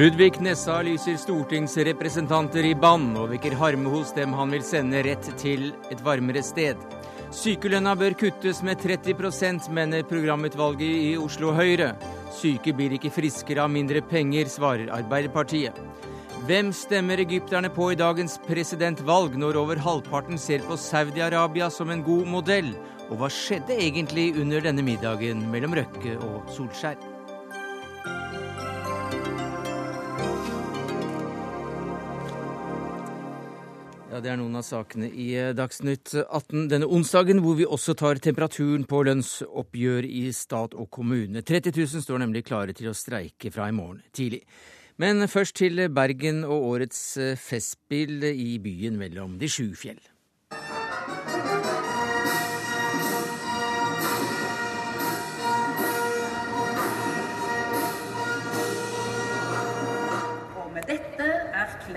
Ludvig Nessa lyser stortingsrepresentanter i bann og vekker harme hos dem han vil sende rett til et varmere sted. Sykelønna bør kuttes med 30 mener programutvalget i Oslo Høyre. Syke blir ikke friskere av mindre penger, svarer Arbeiderpartiet. Hvem stemmer egypterne på i dagens presidentvalg, når over halvparten ser på Saudi-Arabia som en god modell? Og hva skjedde egentlig under denne middagen mellom Røkke og Solskjær? Ja, Det er noen av sakene i eh, Dagsnytt 18 denne onsdagen, hvor vi også tar temperaturen på lønnsoppgjør i stat og kommune. 30 000 står nemlig klare til å streike fra i morgen tidlig. Men først til Bergen og årets eh, festspill i byen mellom de sju fjell.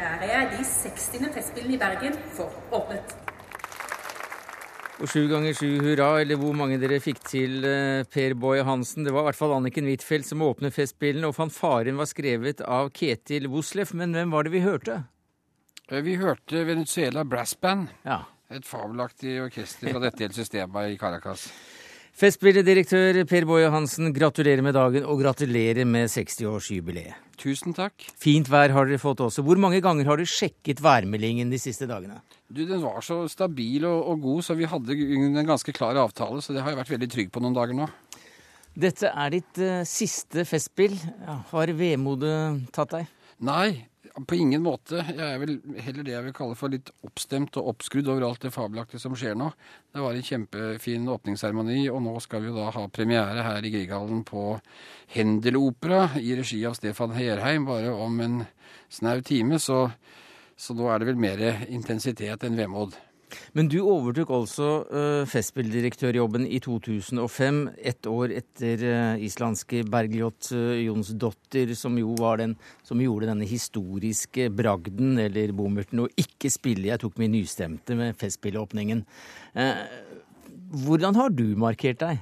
Erklærer jeg de 60. Festspillene i Bergen for åpnet. Og sju ganger sju hurra, eller hvor mange dere fikk til, eh, Per Boje Hansen. Det var i hvert fall Anniken Huitfeldt som åpnet Festspillene, og fanfaren var skrevet av Ketil Woslef. Men hvem var det vi hørte? Eh, Vi hørte Venezuela Brass Band, Ja. et fabelaktig orkester fra dette hele systemet i Caracas. Festspilledirektør Per Boje Hansen, gratulerer med dagen, og gratulerer med 60-årsjubileet. Tusen takk. Fint vær har dere fått også. Hvor mange ganger har du sjekket værmeldingen de siste dagene? Du, Den var så stabil og, og god, så vi hadde en ganske klar avtale. Så det har jeg vært veldig trygg på noen dager nå. Dette er ditt uh, siste festspill. Har vemodet tatt deg? Nei, på ingen måte. Jeg er vel heller det jeg vil kalle for litt oppstemt og oppskrudd over alt det fabelaktige som skjer nå. Det var en kjempefin åpningsseremoni, og nå skal vi jo da ha premiere her i Grieghallen på Händel-opera i regi av Stefan Herheim bare om en snau time, så, så nå er det vel mer intensitet enn vemod. Men du overtok altså uh, Festspilldirektørjobben i 2005, ett år etter uh, islandske Bergljot uh, Jonsdottir, som jo var den som gjorde denne historiske bragden, eller bommerten, å ikke spille 'Jeg tok min nystemte' med Festspillåpningen. Uh, hvordan har du markert deg?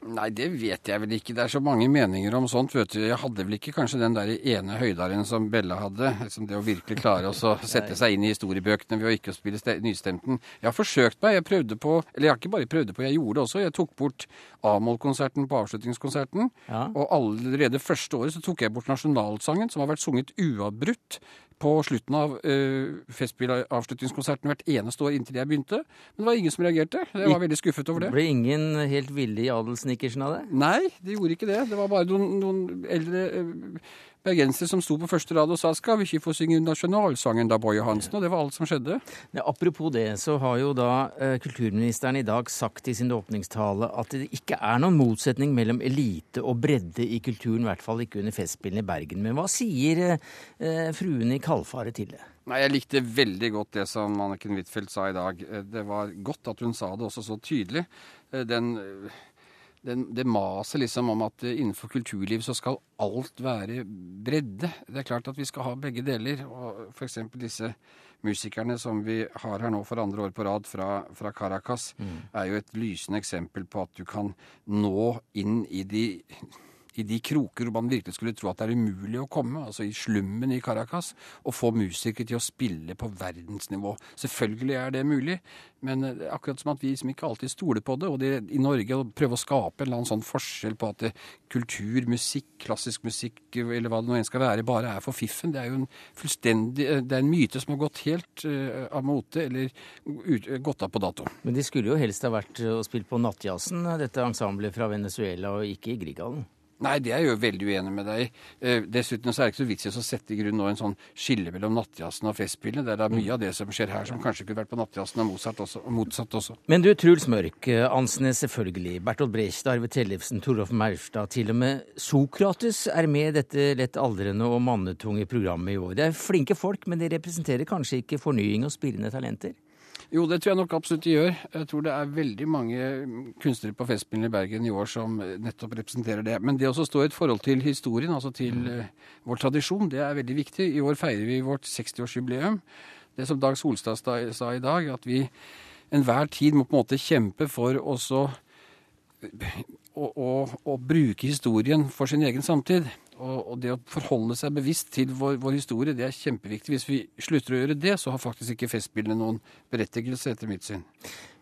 Nei, det vet jeg vel ikke. Det er så mange meninger om sånt. vet du. Jeg hadde vel ikke kanskje den der ene høydaren som Bella hadde. Liksom det å virkelig klare å sette seg inn i historiebøkene ved å ikke spille nystemten. Jeg har forsøkt meg. Jeg prøvde på Eller jeg har ikke bare prøvde på, jeg gjorde det også. Jeg tok bort A-moll-konserten på avslutningskonserten. Ja. Og allerede første året så tok jeg bort nasjonalsangen, som har vært sunget uavbrutt på slutten av uh, Festspillavslutningskonserten hvert eneste år inntil jeg begynte. Men det var ingen som reagerte. Jeg var veldig skuffet over det. Ble ingen helt villig i adelsnikkersen av det? Nei, de gjorde ikke det. Det var bare noen, noen eldre eh, bergensere som sto på første rad og sa 'skal vi ikke få synge nasjonalsangen da, Boje Hansen?' Og det var alt som skjedde. Ja, apropos det, så har jo da eh, kulturministeren i dag sagt i sin åpningstale at det ikke er noen motsetning mellom elite og bredde i kulturen, i hvert fall ikke under Festspillene i Bergen. Men hva sier eh, fruene i Kalfaret til det? Nei, Jeg likte veldig godt det som Anniken Huitfeldt sa i dag. Eh, Det var godt at hun sa det også så tydelig. Eh, Den, eh, den, det maset liksom om at eh, innenfor kulturliv så skal alt være bredde. Det er klart at vi skal ha begge deler. og F.eks. disse musikerne som vi har her nå for andre år på rad fra, fra Caracas, er jo et lysende eksempel på at du kan nå inn i de i de kroker hvor man virkelig skulle tro at det er umulig å komme, altså i slummen i Caracas, og få musikere til å spille på verdensnivå. Selvfølgelig er det mulig, men akkurat som at vi liksom ikke alltid stoler på det. Og det, i Norge å prøve å skape en eller annen sånn forskjell på at det, kultur, musikk, klassisk musikk eller hva det nå enn skal være, bare er for fiffen, det er jo en fullstendig Det er en myte som har gått helt uh, av mote, eller ut, gått av på dato. Men de skulle jo helst ha vært og spilt på Nattjazzen, dette ensemblet fra Venezuela, og ikke i Grieghallen. Nei, det er jeg jo veldig uenig med deg i. Eh, dessuten så er det ikke så vits i å sette i grunn nå en sånn skille mellom nattjazzen og festspillene. Det er da mye av det som skjer her som kanskje kunne vært på nattjazzen og Mozart også, motsatt også. Men du, Truls Mørk, eh, Ansnes selvfølgelig, Bertolt Brecht, Arve Tellefsen, Torolf Maurstad, til og med Sokrates er med i dette lett aldrende og mannetunge programmet i år. Det er flinke folk, men de representerer kanskje ikke fornying og spillende talenter? Jo, det tror jeg nok absolutt de gjør. Jeg tror det er veldig mange kunstnere på Festspillene i Bergen i år som nettopp representerer det. Men det å stå i et forhold til historien, altså til uh, vår tradisjon, det er veldig viktig. I år feirer vi vårt 60-årsjubileum. Det som Dag Solstad sa i dag, at vi enhver tid må på en måte kjempe for også å, å, å bruke historien for sin egen samtid. Og, og, det å forholde seg bevisst til vår, vår, historie, det er kjempeviktig. Hvis vi slutter å gjøre det, så har faktisk ikke Festspillene noen berettigelse, etter mitt syn.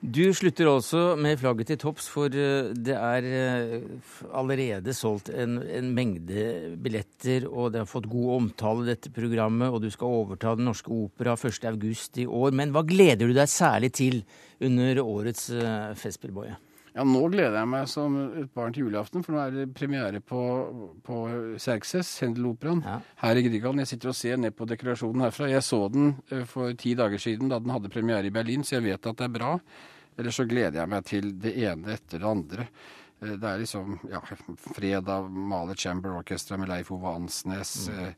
Du slutter også med flagget til topps, for eh, det er eh, allerede solgt en, en, mengde billetter, og det har fått god omtale, dette programmet, og du skal overta Den Norske Opera 1.8 i år. Men hva gleder du deg særlig til under årets eh, Festspillboie? Ja, nå gleder jeg meg som et barn til julaften, for nå er det premiere på, på Serkses, Hendeloperaen, ja. her i Grieghallen. Jeg sitter og ser ned på dekorasjonen herfra. Jeg så den eh, for ti dager siden da den hadde premiere i Berlin, så jeg vet at det er bra. Ellers så gleder jeg meg til det ene etter det andre. Eh, det er liksom ja, fredag Maler Chamber Orchestra med Leif Ove Ansnes. Mm.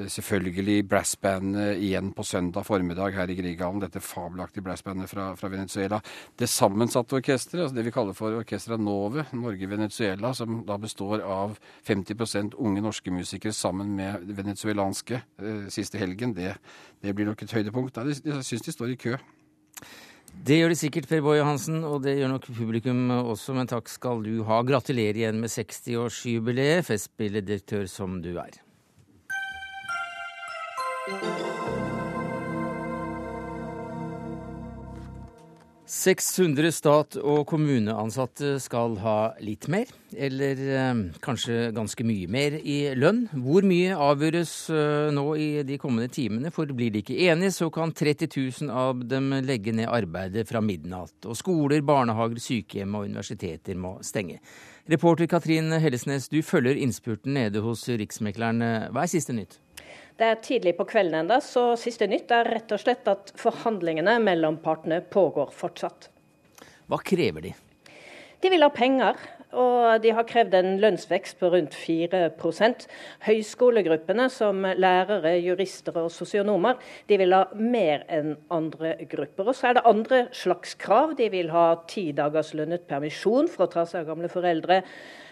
Eh, selvfølgelig brassbandet igjen på søndag formiddag her i Grieghallen. Dette fabelaktige brassbandet fra, fra, Venezuela. Det sammensatte orkesteret, altså det vi kaller for Orkestra Nove, Norge-Venezuela, som da består av 50% unge norske musikere sammen med venezuelanske eh, siste helgen, det, det, blir nok et høydepunkt. Jeg, syns de står i kø. Det gjør de sikkert, Per Boje Hansen, og det gjør nok publikum også, men takk skal du ha. Gratulerer igjen med 60-årsjubileet, festspilledirektør som du er. 600 stat- og kommuneansatte skal ha litt mer, eller eh, kanskje ganske mye mer i lønn. Hvor mye avgjøres eh, nå i de kommende timene, for blir de ikke enige, så kan 30 000 av dem legge ned arbeidet fra midnatt. Og skoler, barnehager, sykehjem og universiteter må stenge. Reporter Katrin Hellesnes, du følger innspurten nede hos Riksmekleren. Hva er siste nytt? Det er tidlig på kvelden enda, så siste nytt er rett og slett at forhandlingene mellom partene pågår fortsatt. Hva krever de? De vil ha penger, og de har krevd en lønnsvekst på rundt 4% Høyskolegruppene, som lærere, jurister og sosionomer, de vil ha mer enn andre grupper. Og så er det andre slags krav. De vil ha ti dagers lønnet permisjon for å ta seg av gamle foreldre.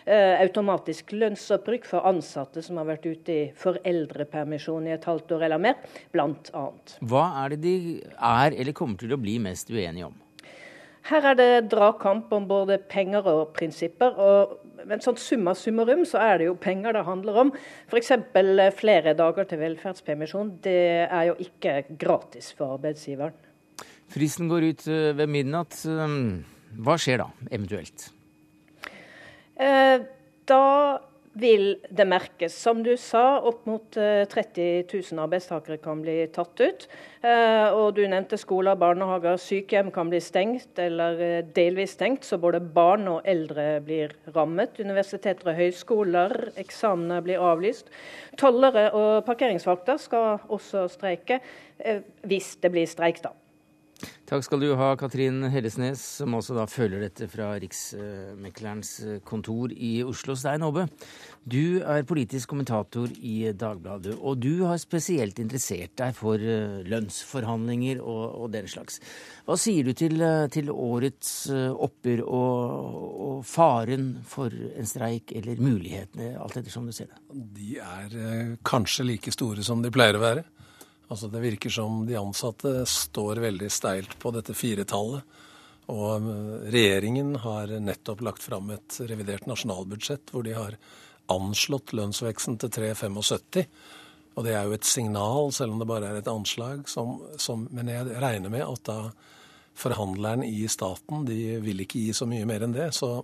Eh, automatisk lønnsopprykk for ansatte som har vært ute i foreldrepermisjon i et halvt år eller mer, bl.a. Hva er det de er eller kommer til å bli mest uenige om? Her er det dragkamp om både penger og prinsipper. og men sånn summa summarum så er det jo penger det handler om. F.eks. Eh, flere dager til velferdspermisjon. Det er jo ikke gratis for arbeidsgiveren. Fristen går ut eh, ved midnatt. Hva skjer da, eventuelt? Eh, da vil det merkes. Som du sa, opp mot 30 eh, 000 arbeidstakere kan bli tatt ut. Eh, og du nevnte skoler, barnehager, sykehjem kan bli stengt eller delvis stengt, så både barn og eldre blir rammet. Universiteter og høyskoler, eksamener blir avlyst. Tollere og parkeringsvakter skal også streike, hvis det blir streik, da. Takk skal du ha, Katrin Hellesnes, som også da følger dette fra Riksmeklerens kontor i Oslo. Stein Aabe, du er politisk kommentator i Dagbladet, og du har spesielt interessert deg for eh, lønnsforhandlinger og, og den slags. Hva sier du til, eh, til årets eh, oppgjør og, og, faren for en streik, eller mulighetene, alt ettersom du ser det? De er kanskje like store som de pleier å være. Altså Det virker som de ansatte står veldig steilt på dette firetallet. Og um, regjeringen har nettopp lagt fram et revidert nasjonalbudsjett hvor de har anslått lønnsveksten til 3,75. Og det er jo et signal, selv om det bare er et anslag. Som, som, men jeg regner med at da forhandleren i staten de vil ikke gi så mye mer enn det. Så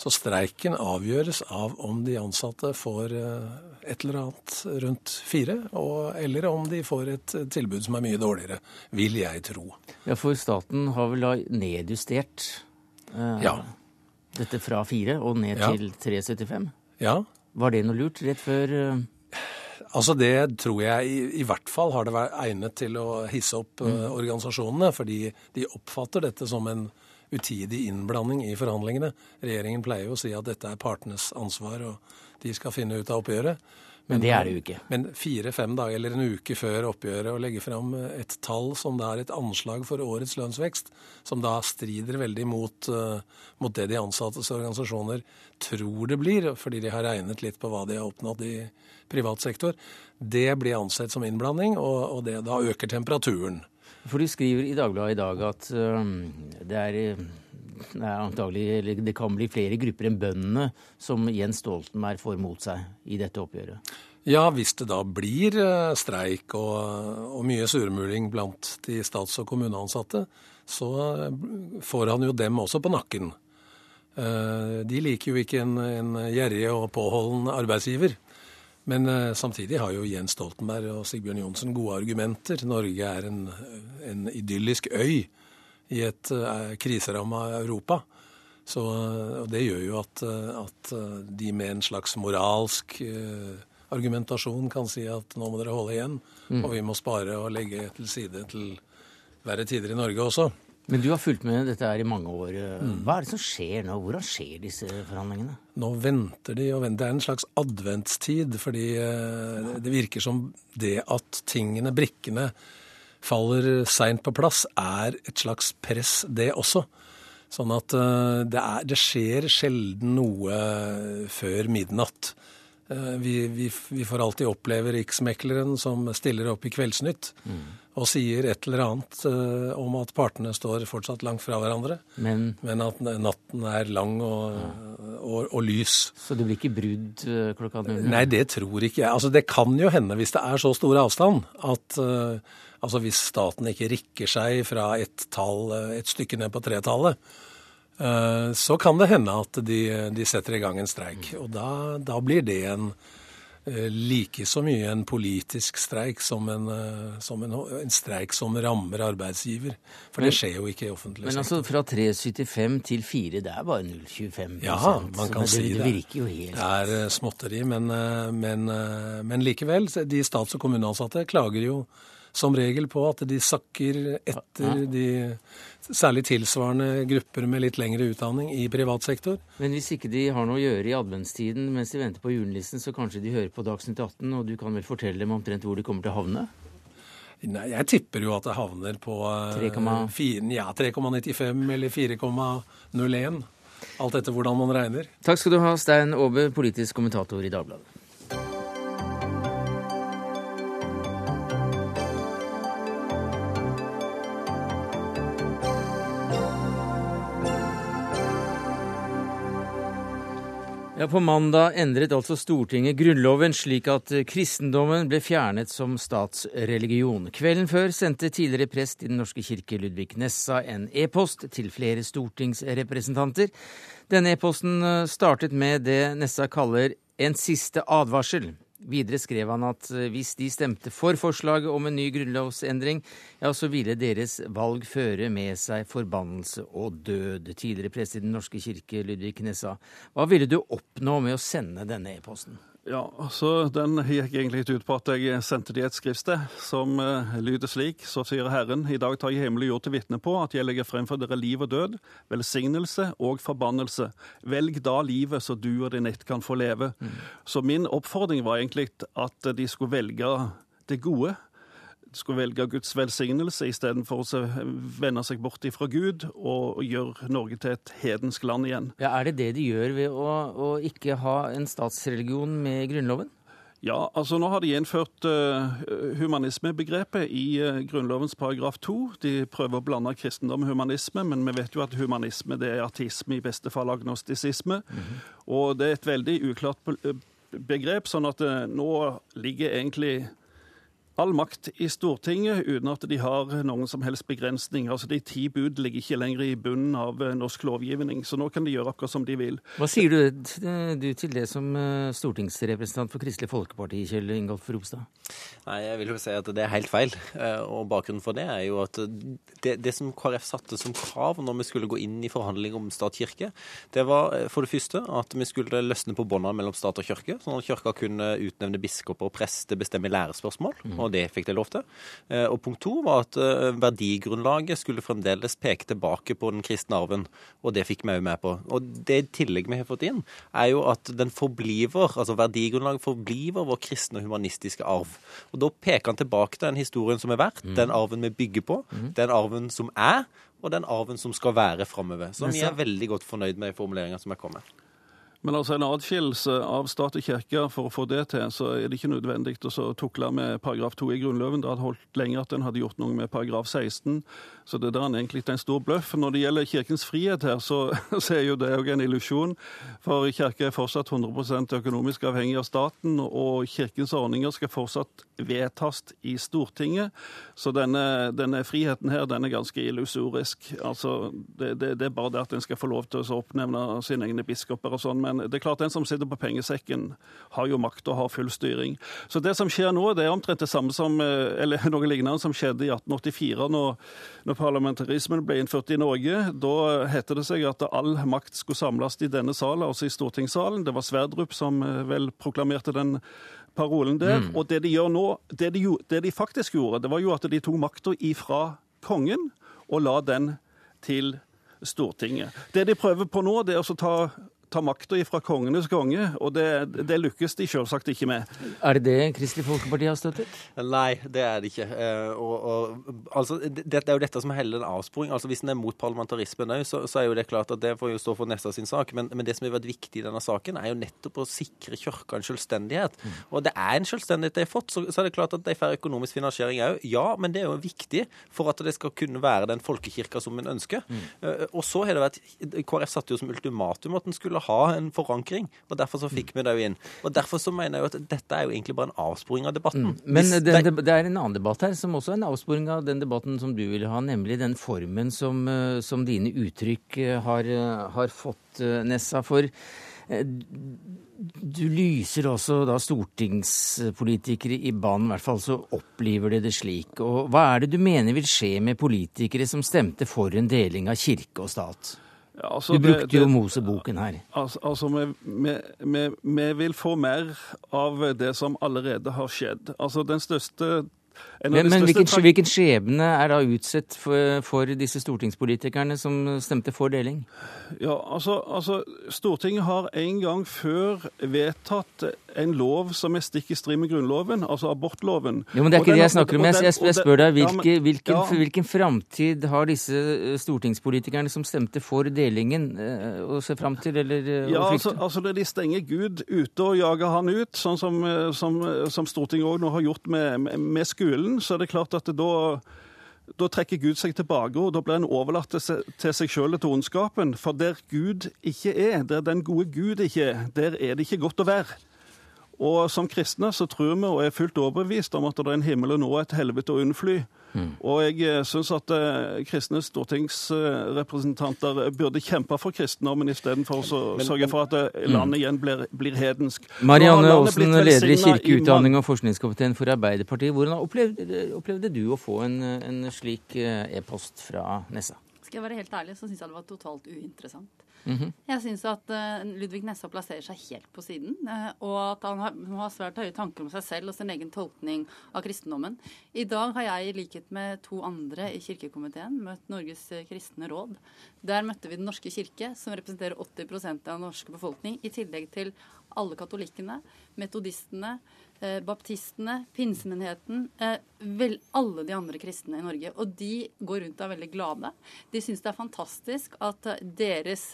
så streiken avgjøres av om de ansatte får eh, et eller annet rundt fire, og, eller om de får et tilbud som er mye dårligere, vil jeg tro. Ja, For staten har vel da nedjustert eh, ja. dette fra fire og ned ja. til 3,75? Ja. Var det noe lurt rett før eh... Altså Det tror jeg i, i, hvert fall har det vært egnet til å hisse opp mm. uh, organisasjonene. Fordi de oppfatter dette som en utidig innblanding i forhandlingene. Regjeringen pleier jo å si at dette er partenes ansvar, og de skal finne ut av oppgjøret. Men, men det er det jo ikke. Men fire-fem dager eller en uke før oppgjøret å legge fram et tall som da er et anslag for årets lønnsvekst, som da strider veldig mot, uh, mot det de ansattes organisasjoner tror det blir, fordi de har regnet litt på hva de har oppnådd i privat sektor, det blir ansett som innblanding, og, og det da øker temperaturen. For du skriver i Dagbladet i dag at uh, det er det er antagelig, det kan bli flere grupper enn bøndene som Jens Stoltenberg får mot seg i dette oppgjøret? Ja, hvis det da blir eh, streik og, og mye surmuling blant de stats- og kommuneansatte, så eh, får han jo dem også på nakken. Eh, de liker jo ikke en, en gjerrig og påholden arbeidsgiver. Men samtidig har jo Jens Stoltenberg og Sigbjørn Johnsen gode argumenter. Norge er en, en idyllisk øy i et uh, kriseramma Europa. Så Det gjør jo at, at, de med en slags moralsk uh, argumentasjon kan si at nå må dere holde igjen, mm. og vi må spare og legge til side til verre tider i Norge også. Men du har fulgt med dette her i mange år. Hva er det som skjer nå? Hvordan skjer disse forhandlingene? Nå venter de og venter. Det er en slags adventstid, fordi eh, det virker som det at tingene, brikkene, faller seint på plass, er et slags press, det også. Sånn at eh, det, er, det skjer sjelden noe før midnatt. Eh, vi, vi, vi, får alltid oppleve riksmekleren som stiller opp i Kveldsnytt mm. og sier et eller annet uh, om at partene står fortsatt langt fra hverandre, men, men at natten er lang og, ja. og, og, lys. Så det blir ikke brudd uh, klokka null? Nei, det tror ikke jeg. Altså, det kan jo hende, hvis det er så stor avstand, at uh, altså, hvis staten ikke rikker seg fra et, tall, et stykke ned på tretallet, Eh, så kan det hende at de, de setter i gang en streik. Og da, da blir det en eh, like så mye en politisk streik som en, eh, som en, en streik som rammer arbeidsgiver. For det skjer jo ikke i offentlig sektor. Men altså fra 3,75 til 4, det er bare 0,25 Ja, man kan det, si det. Det virker jo helt Det er småtteri, men, men, men likevel. De stats- og kommuneansatte klager jo som regel på at de sakker etter de særlig tilsvarende grupper med litt lengre utdanning i privat sektor. Men hvis ikke de har noe å gjøre i adventstiden mens de venter på julenissen, så kanskje de hører på Dagsnytt 18, og du kan vel fortelle dem omtrent hvor de kommer til å havne? Nei, jeg tipper jo at det havner på 3,95 ja, eller 4,01. Alt etter hvordan man regner. Takk skal du ha, Stein Aabe, politisk kommentator i Dagbladet. Ja, På mandag endret altså Stortinget Grunnloven slik at kristendommen ble fjernet som statsreligion. Kvelden før sendte tidligere prest i Den norske kirke Ludvig Nessa en e-post til flere stortingsrepresentanter. Denne e-posten eh, startet med det Nessa kaller en siste advarsel. Videre skrev han at eh, hvis de stemte for forslaget om en ny grunnlovsendring, ja, så ville deres valg føre med seg forbannelse og død. Tidligere prest i Den norske kirke, Ludvig Knessa. Hva ville du oppnå med å sende denne e-posten? Ja, så Den gikk egentlig ut på at jeg sendte de et skriftsted som uh, lyder slik. Så sier Herren, i dag tar jeg himmel og jord til vitne på at jeg legger frem for dere liv og død, velsignelse og forbannelse. Velg da livet, så du og din ett kan få leve. Mm. Så min oppfordring var egentlig at de skulle velge det gode skulle velge Guds velsignelse istedenfor å vende seg bort ifra Gud og gjøre Norge til et hedensk land igjen. Ja, Er det det de gjør ved å, å ikke ha en statsreligion med Grunnloven? Ja, altså nå har de innført uh, humanismebegrepet i uh, Grunnlovens paragraf 2. De prøver å blande kristendom og humanisme, men vi vet jo at humanisme det er artisme, i beste fall agnostisisme. Mm -hmm. Og det er et veldig uklart begrep, sånn at uh, nå ligger egentlig all makt i Stortinget uten at de har noen som helst begrensning. Altså De ti bud ligger ikke lenger i bunnen av eh, norsk lovgivning, så nå kan de gjøre akkurat som de vil. Hva sier du, du til det som eh, stortingsrepresentant for Kristelig Folkeparti, Kjell Ingolf Ropstad? Nei, Jeg vil jo si at det er helt feil. Eh, og Bakgrunnen for det er jo at det, det som KrF satte som krav når vi skulle gå inn i forhandlinger om stat-kirke, det var for det første at vi skulle løsne på båndene mellom stat og kirke, sånn at kirka kunne utnevne biskoper og prester, bestemme lærespørsmål. Mm og det fikk de lov til. Eh, og punkt to var at eh, verdigrunnlaget skulle fremdeles peke tilbake på den kristne arven, og det fikk vi òg med på. Og det i tillegg vi har fått inn, er jo at den forbliver, altså verdigrunnlaget forbliver vår kristne og humanistiske arv. Og da peker han tilbake til den historien som er verdt, mm. den arven vi bygger på, mm. den arven som er, og den arven som skal være framover. Så vi er veldig godt fornøyd med formuleringa som er kommet. Men altså en adskillelse av stat og kirke, for å få det til, så er det ikke nødvendig å tukle med paragraf 2 i Grunnloven. Det hadde holdt lenger at en hadde gjort noe med paragraf 16. Så det der er egentlig en stor bløff. Når det gjelder kirkens frihet her, så, så er jo det òg en illusjon. For kirka er fortsatt 100% økonomisk avhengig av staten, og kirkens ordninger skal fortsatt vedtas i Stortinget. Så denne, denne friheten her, den er ganske illusorisk. Altså, det, det, det, er bare det at en skal få lov til å oppnevne sine egne biskoper og sånn. Men det er klart den som sitter på pengesekken, har jo makt og har full styring. Så det som skjer nå, det er omtrent det samme som, eh, eller noe lignende som skjedde i 1884, når, når parlamentarismen ble innført i Norge. Da hette det seg at all makt skulle samles i denne salen, altså i stortingssalen. Det var Sverdrup som eh, vel proklamerte den parolen der. Mm. Og det de gjør nå, det de, det de faktisk gjorde, det var jo at de tok makta ifra kongen og la den til Stortinget. Det de prøver på nå, det er å ta ta makta fra kongenes konge, og det, det, lykkes de selvsagt ikke med. Er det det Kristelig Folkeparti har støttet? Nei, det er det ikke. Eh, og, og, altså, det, det, er jo dette som er hele en avsporing. Altså, Hvis en er mot parlamentarismen òg, så, så, er jo det klart at det får jo stå for Nessa sin sak. Men, men, det som har vært viktig i denne saken, er jo nettopp å sikre Kirka en selvstendighet. Mm. Og det er en selvstendighet de har fått. Så, så, er det klart at de får økonomisk finansiering òg. Ja, men det er jo viktig for at det skal kunne være den folkekirka som en ønsker. Mm. Uh, og så har det vært KrF satte jo som ultimatum at en skulle ha en forankring. og Derfor så fikk vi det jo inn. Og Derfor så mener jeg jo at dette er jo egentlig bare en avsporing av debatten. Mm. Men det, det, er en annen debatt her som også er en avsporing av den debatten som du ville ha, nemlig den formen som, eh, som dine uttrykk eh, har, eh, har fått, Nessa. For du lyser også da stortingspolitikere i banen, i hvert fall så opplever det det slik. Og hva er det du mener vil skje med politikere som stemte for en deling av kirke og stat? Ja, altså, du brukte det, jo Moseboken her. Altså, altså vi, vi, vi, vil få mer av det som allerede har skjedd. Altså Den største men, men hvilken, hvilken, skjebne er da utsett for, for, disse stortingspolitikerne som stemte for deling? Ja, altså, altså Stortinget har en gang før vedtatt en lov som er stikk i strid med Grunnloven, altså abortloven. Jo, men Det er ikke det jeg snakker om. Jeg, jeg, jeg spør deg, hvilke, hvilken, ja. hvilken framtid har disse eh, stortingspolitikerne som stemte for delingen, eh, å se fram til, eller eh, ja, å frykte? Altså, altså De stenger Gud ute og jager han ut, sånn som, som, som Stortinget òg nå har gjort med, med, med skolen. Så er det klart at det da da trekker Gud seg tilbake, og da blir en overlatt til seg sjøl og til ondskapen. For der Gud ikke er, der den gode Gud ikke er, der er det ikke godt å være. Og som kristne så tror vi og er fullt overbevist om at det er en himmel og nå et helvete å unnfly. Mm. Og jeg eh, syns at eh, kristne stortingsrepresentanter burde kjempe for kristendommen istedenfor å sørge for at eh, landet igjen blir, blir hedensk. Marianne Aasen, leder i kirkeutdanning og forskningskomiteen for Arbeiderpartiet. Hvordan opplevde, opplevde du å få en, en slik e-post fra Nessa? Skal jeg være helt ærlig, så syns jeg det var totalt uinteressant. Mm -hmm. Jeg syns at uh, Ludvig Nessa plasserer seg helt på siden, uh, og at han har, har, svært høye tanker om seg selv og sin egen tolkning av kristendommen. I dag har jeg, i likhet med to andre i kirkekomiteen, møtt Norges kristne råd. Der møtte vi Den norske kirke, som representerer 80 av den norske befolkning, i tillegg til alle katolikkene, metodistene, eh, baptistene, pinsemenigheten, eh, vel, alle de andre kristne i Norge. Og de går rundt og er veldig glade. De syns det er fantastisk at deres,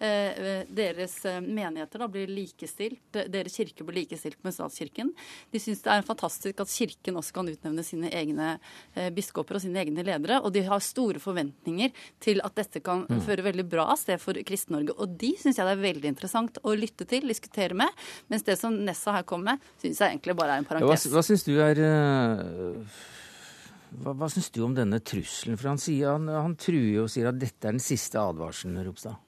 eh, deres eh, menigheter da blir likestilt, deres kirke blir likestilt med statskirken. De syns det er fantastisk at kirken også kan utnevne sine egne eh, biskoper og sine egne ledere. Og de har store forventninger til at dette kan mm. føre veldig bra av sted for Kristen-Norge. Og de syns jeg det er veldig interessant å lytte til, diskutere med. Mens det som Nessa her kom med, syns jeg egentlig bare er en parentes. Hva, hva syns du er uh, hva, hva syns du om denne trusselen? For han, sier, han, han truer og sier at dette er den siste advarselen, Ropstad.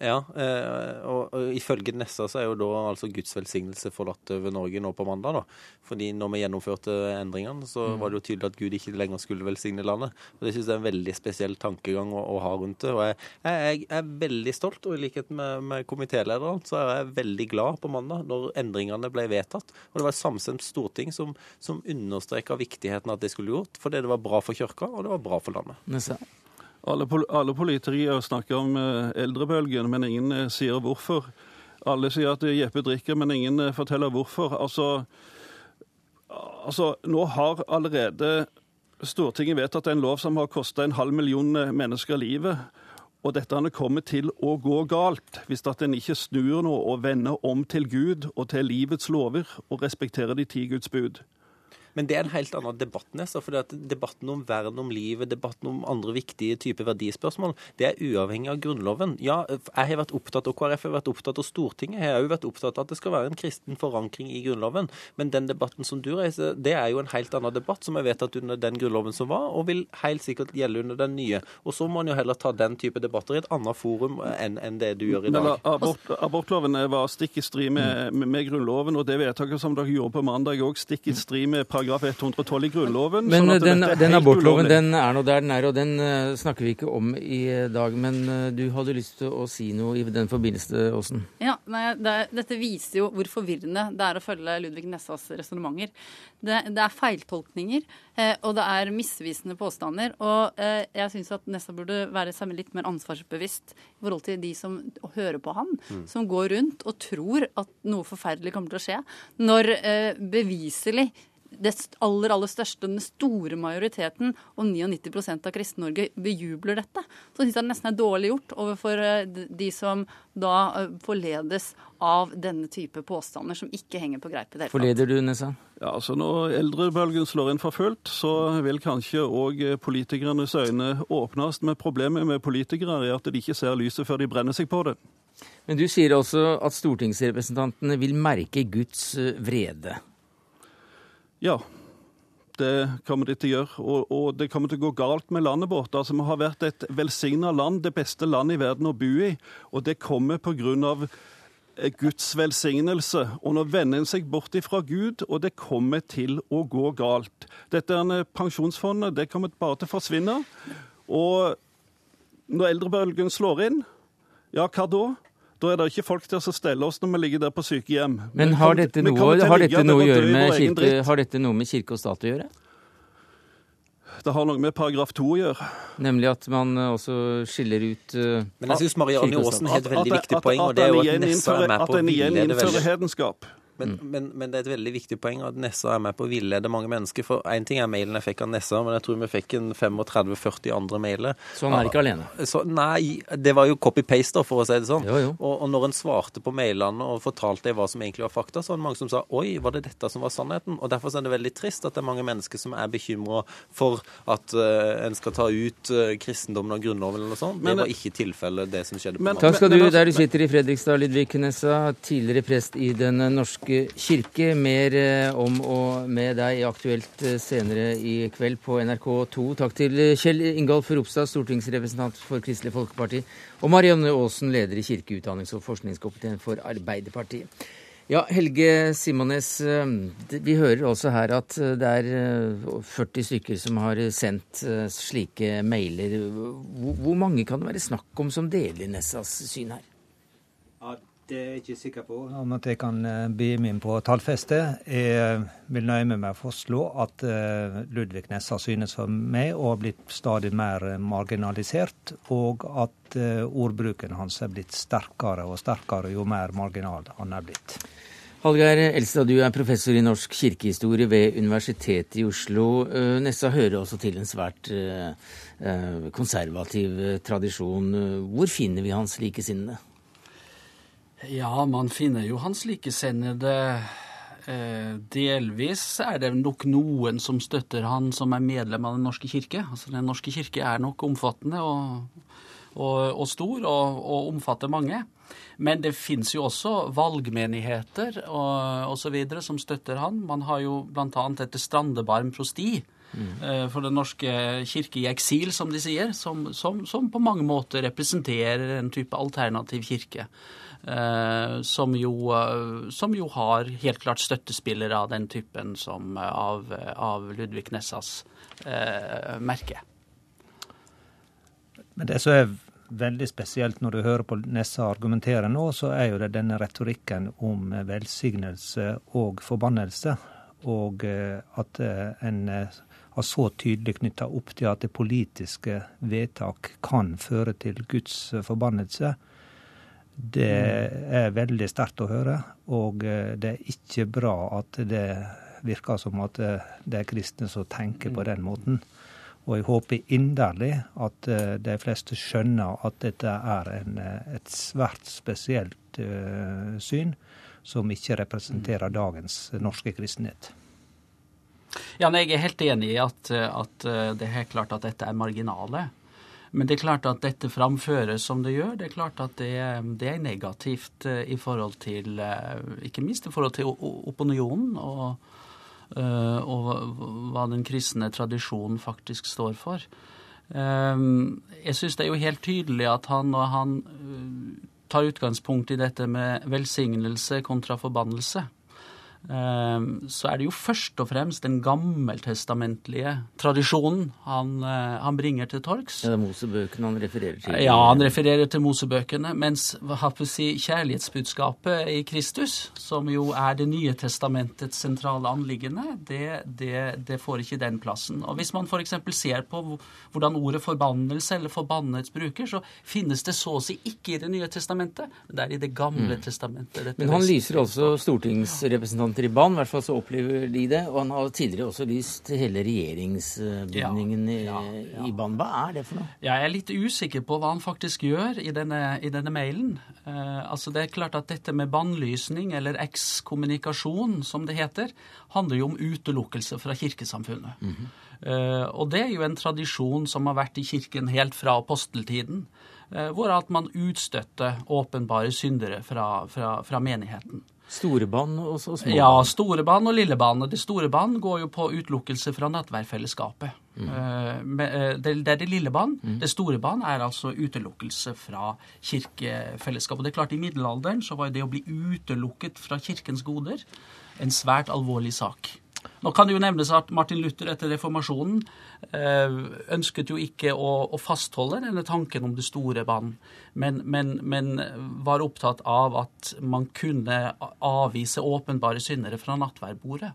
Ja, eh, og, og ifølge Nessa så er jo da altså Guds velsignelse forlatt over Norge nå på mandag. da. Fordi når vi gjennomførte endringene, så mm. var det jo tydelig at Gud ikke lenger skulle velsigne landet. Og Det synes jeg er en veldig spesiell tankegang å, å ha rundt det. Og jeg, jeg, er veldig stolt, og i likhet med, med komitélederen så er jeg veldig glad på mandag når endringene ble vedtatt. Og det var et samstemt storting som, som understreka viktigheten av at det skulle gjort, fordi det var bra for kirka, og det var bra for landet. Nessa. Alle, alle politikere snakker om eh, eldrebølgen, men ingen eh, sier hvorfor. Alle sier at Jeppe drikker, men ingen eh, forteller hvorfor. Altså, altså nå har allerede Stortinget vedtatt en lov som har kosta en halv million mennesker livet. og dette kommer til å gå galt hvis at en ikke snur nå og vender om til Gud og til livets lover og respekterer de ti Guds bud. Men det er en helt annen debatt, Nessa. For debatten om vern om livet, debatten om andre viktige typer verdispørsmål, det er uavhengig av Grunnloven. Ja, jeg har vært opptatt av KrF, jeg har vært opptatt av Stortinget. Jeg har òg vært opptatt av at det skal være en kristen forankring i Grunnloven. Men den debatten som du reiser, det er jo en helt annen debatt, som jeg vet at under den Grunnloven som var, og vil helt sikkert gjelde under den nye. Og så må man jo heller ta den type debatter i et annet forum enn, en det du gjør i dag. Men abort, Abortloven var stikk i strid med, med, med Grunnloven, og det vedtaket som dere gjorde på mandag òg, stikk i strid med paragraf 112 i Grunnloven. Men sånn den, den abortloven den er nå der den er, og den uh, snakker vi ikke om i dag. Men uh, du hadde lyst til å si noe i den forbindelse, Åsen? Ja, nei, det, dette viser jo hvor forvirrende det er å følge Ludvig Nessas resonnementer. Det, det, er feiltolkninger, eh, og det er misvisende påstander. Og eh, jeg syns at Nessa burde være seg litt mer ansvarsbevisst i forhold til de som hører på han, mm. som går rundt og tror at noe forferdelig kommer til å skje, når eh, beviselig det aller aller største, den store majoriteten, og 99% av Kristen-Norge bejubler dette, så syns jeg det nesten er dårlig gjort overfor eh, de som da eh, forledes av denne type påstander som ikke henger på greip i det hele tatt. Forleder du, Nessa? Ja, altså Når eldrebølgen slår inn for fullt, så vil kanskje òg politikernes øyne åpnes. Men problemet med politikere er at de ikke ser lyset før de brenner seg på det. Men du sier også at stortingsrepresentantene vil merke Guds eh, vrede. Ja, det kommer de til å gjøre. Og, og, det kommer til å gå galt med landet vårt. Altså, Vi har vært et velsigna land, det beste landet i verden å bo i. Og det kommer pga. Eh, Guds velsignelse. Og nå vender en seg bort ifra Gud, og det kommer til å gå galt. Dette er pensjonsfondet det kommer bare til å forsvinne. Og når eldrebølgen slår inn, ja, hva da? Da er det ikke folk til å stelle oss når vi ligger der på sykehjem. Men har dette, noe, har dette noe, kirke, har dette noe med kirke og stat å gjøre? Det har noe med paragraf 2 å gjøre. Nemlig at man også skiller ut uh, Men jeg syns Marianne Aasen har et veldig viktig poeng, og det er jo at Nessa er med på å villede det hedenskap. Men, mm. men, men, det er et veldig viktig poeng at Nessa er med på å villede mange mennesker. For én ting er mailen jeg fikk av Nessa, men jeg tror vi fikk en 35-40 andre mailer. Så han er ikke alene? Så, nei, det var jo copy-paste, for å si det sånn. Jo, jo. Og, og, når en svarte på mailene og fortalte hva som egentlig var fakta, så var det mange som sa oi, var det dette som var sannheten? Og derfor er det veldig trist at det er mange mennesker som er bekymra for at uh, en skal ta ut uh, kristendommen og Grunnloven eller noe sånt. Men, det var ikke tilfellet, det som skjedde. Men, Takk skal du, der du sitter i Fredrikstad, Lidvig Nessa, tidligere prest i Den norske norske kirke. Mer eh, om og med deg i Aktuelt eh, senere i kveld på NRK2. Takk til Kjell Ingolf Ropstad, stortingsrepresentant for Kristelig Folkeparti, og Marianne Aasen, leder i kirke-, utdannings- og forskningskomiteen for Arbeiderpartiet. Ja, Helge Simones, eh, vi hører også her at det er 40 stykker som har sendt slike mailer. Hvor mange kan det være snakk om som deler Nessas syn her? Det er jeg ikke sikker på om at jeg kan eh, bli med på tallfestet. Jeg vil nøye meg med å fastslå at eh, Ludvig Nessa synes for meg å ha blitt stadig mer marginalisert, og at eh, ordbruken hans er blitt sterkere og sterkere jo mer marginal han er blitt. Hallgeir Elstad, du er professor i norsk kirkehistorie ved Universitetet i Oslo. Nessa hører også til en svært konservativ tradisjon. Hvor finner vi hans likesinnede? Ja, man finner jo hans likesinnede. Eh, delvis er det nok noen som støtter han som er medlem av Den norske kirke. Altså Den norske kirke er nok omfattende og, og, og stor og, og, omfatter mange. Men det fins jo også valgmenigheter og osv. som støtter han. Man har jo bl.a. dette Strandebarm prosti. Mm. For Den norske kirke i eksil, som de sier, som, som, som på mange måter representerer en type alternativ kirke. Uh, som jo, uh, som jo, har helt klart støttespillere av den typen som uh, av, av Ludvig Nessas eh, merke. Men det som er veldig spesielt når du hører på Nessa argumentere nå, så er jo det denne retorikken om velsignelse og forbannelse. Og at en har så tydelig knytta opp til at det politiske vedtak kan føre til Guds forbannelse. Det er veldig sterkt å høre, og eh, det er ikke bra at det virker som at det er kristne som tenker på den måten. Og jeg håper inderlig at uh, de fleste skjønner at dette er en, et svært spesielt uh, syn, som ikke representerer dagens norske kristenhet. Ja, Jeg er helt enig i at, at det er helt klart at dette er marginale. Men det er klart at dette framføres som det gjør. Det er klart at det, det er negativt eh, i forhold til eh, Ikke minst i forhold til opinionen og, eh, og hva den kristne tradisjonen faktisk står for. Jeg syns det er jo helt tydelig at han, når han tar utgangspunkt i dette med velsignelse kontra forbannelse, så er det jo først og fremst den gammeltestamentlige tradisjonen han, eh, han bringer til torgs. Ja, det er Mosebøkene han refererer til? Ja, han refererer til Mosebøkene. Mens si, kjærlighetsbudskapet i Kristus, som jo er Det nye testamentets sentrale anliggende, det, det, det får ikke den plassen. Og Hvis man f.eks. ser på hvordan ordet forbannelse eller forbannet bruker, så finnes det så å si ikke i Det nye testamentet, men det er i Det gamle mm. testamentet. Men han lyser også stortingsrepresentanten representanter i banen, i hvert fall så opplever de det. Og han har tidligere også lyst hele regjeringsbygningen ja, ja, ja. i banen. Hva er det for noe? Jeg er litt usikker på hva han faktisk gjør i denne, i denne mailen. Uh, altså Det er klart at dette med bannlysning, eller ekskommunikasjon som det heter, handler jo om utelukkelse fra kirkesamfunnet. Mm -hmm. uh, og det er jo en tradisjon som har vært i kirken helt fra aposteltiden. Uh, hvor at man utstøtter åpenbare syndere fra, fra, fra menigheten. Store band og så små? Ja, store band og lille band. Det store banen går jo på utelukkelse fra nattverdfellesskapet. Mm. Uh, det, er det lille band. Mm. Det store banen er altså utelukkelse fra kirkefellesskapet. Det er klart I middelalderen så var det å bli utelukket fra kirkens goder en svært alvorlig sak. Nå kan det jo nevnes at Martin Luther etter reformasjonen eh, ønsket jo ikke å, å fastholde denne tanken om det store vann, men, men, men, var opptatt av at man kunne avvise åpenbare syndere fra nattverdbordet.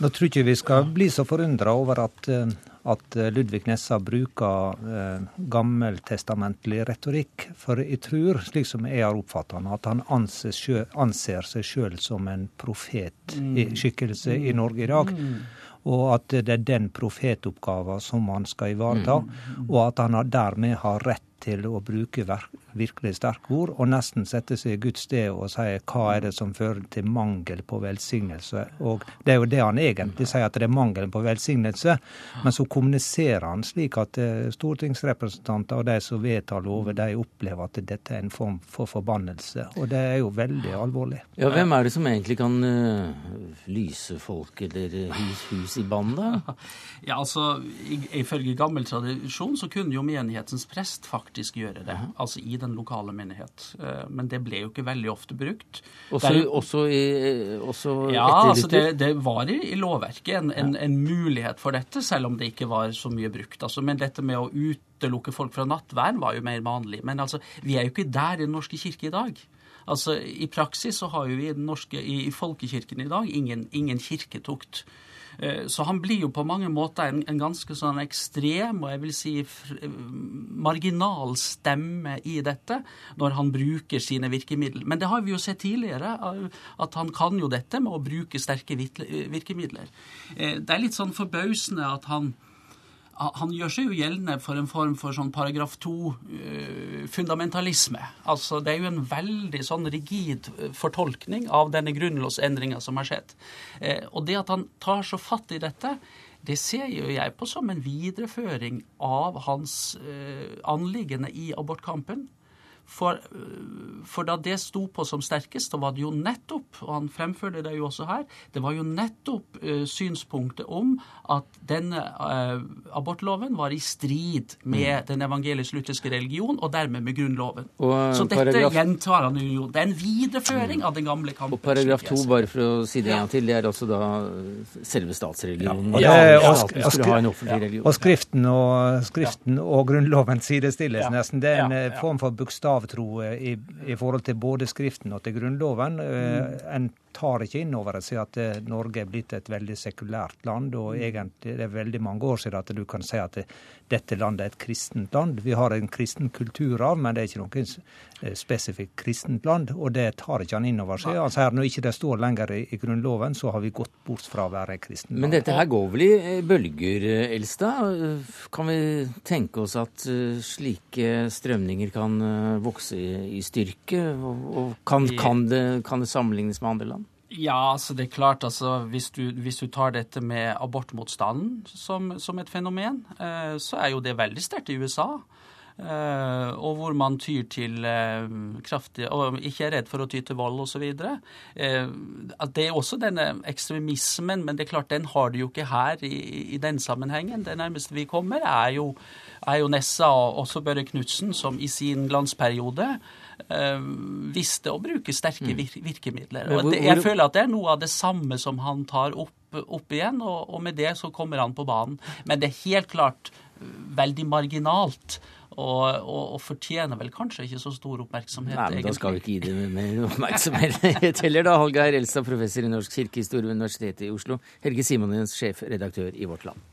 Nå tror ikke vi skal bli så forundra over at eh, at eh, Ludvig Nessa bruker eh, gammeltestamentlig retorikk. For jeg tror, slik som jeg har oppfattet han, at han anser, sjø, anser seg sjøl som en profetskikkelse mm. i Norge i dag. Mm. Og at det er den profetoppgaven som han skal ivareta, mm. og at han dermed har rett til å bruke virkelig sterke ord, og nesten sette seg i Guds sted og si hva er det som fører til mangel på velsignelse. Og det er jo det han egentlig sier, at det er mangel på velsignelse. Men så kommuniserer han slik at eh, stortingsrepresentanter og de som vedtar lover, de opplever at dette er en form for forbannelse. Og det er jo veldig alvorlig. Ja, Hvem er det som egentlig kan uh, lyse folk eller hus, hus i bann, da? Ja, altså, Ifølge gammel tradisjon så kunne jo menighetens prest faktisk faktisk gjøre det, altså i den lokale menighet. Eh, men det ble jo ikke veldig ofte brukt. Også, Der, også, i, også ja, etter altså det, det, var i, i lovverket en, en, en, mulighet for dette, selv om det ikke var så mye brukt. Altså, men dette med å utelukke folk fra nattvern var jo mer vanlig. Men altså, vi er jo ikke der i Den norske kirke i dag. Altså, I praksis så har jo vi i, den norske, i, i folkekirken i dag ingen, ingen kirketukt. Eh, så han blir jo på mange måter en, en ganske sånn ekstrem og jeg vil si marginal stemme i dette når han bruker sine virkemidler. Men det har vi jo sett tidligere, eh, at han kan jo dette med å bruke sterke virkemidler. Eh, det er litt sånn forbausende at han han gjør seg jo gjeldende for en form for sånn paragraf 2-fundamentalisme. Eh, altså, det er jo en veldig sånn rigid eh, fortolkning av denne grunnlovsendringa som har skjedd. Eh, og det at han tar så fatt i dette, det ser jo jeg på som en videreføring av hans anliggende i abortkampen. For, for, da det sto på som sterkest, så var det jo nettopp, og han fremførte det jo også her, det var jo nettopp uh, synspunktet om at denne uh, abortloven var i strid med mm. den evangelisk-lutherske religion, og dermed med Grunnloven. Og, uh, så dette paragraf... gjentar han jo. Det er en videreføring mm. av den gamle kampen. Og paragraf 2, bare for å si det en gang til, det er altså da selve statsreligionen. Ja, og, det, og, og, og, skriften og, skriften og Grunnloven sidestilles nesten. Det er en form for bokstav avtro i, i, forhold til både Skriften og til Grunnloven. Mm. En tar ikke inn over seg at Norge er blitt et veldig sekulært land. og mm. egentlig Det er veldig mange år siden at du kan si at dette landet er et kristent land. Vi har en kristen kulturarv, men det er ikke noe spesifikt kristent land. Og det tar ikke han inn over seg. Han sier når ikke det står lenger i, i Grunnloven, så har vi gått bort fra å være kristent land. Men dette her går vel i bølger, Elstad? Kan vi tenke oss at slike strømninger kan vokse i styrke? Og kan, kan, det, kan det sammenlignes med andre land? Ja, altså det er klart. altså Hvis du, hvis du tar dette med abortmotstanden som, som et fenomen, eh, så er jo det veldig sterkt i USA. Eh, og hvor man tyr til eh, kraftig Og ikke er redd for å ty til vold osv. Eh, det er også denne ekstremismen, men det er klart den har du jo ikke her i, i den sammenhengen. Det nærmeste vi kommer, er jo, er jo Nessa og også Børre Knutsen, som i sin glansperiode visste å bruke sterke virkemidler. Og jeg føler at det er noe av det samme som han tar opp, opp igjen, og, og, med det så kommer han på banen. Men det er helt klart eh, veldig marginalt. Og, og, og, fortjener vel kanskje ikke så stor oppmerksomhet. Nei, men Da skal vi ikke gi det mer oppmerksomhet heller, da. Holgeir Elstad, professor i norsk kirkehistorie ved Universitetet i Oslo. Helge Simonens sjefredaktør i Vårt Land.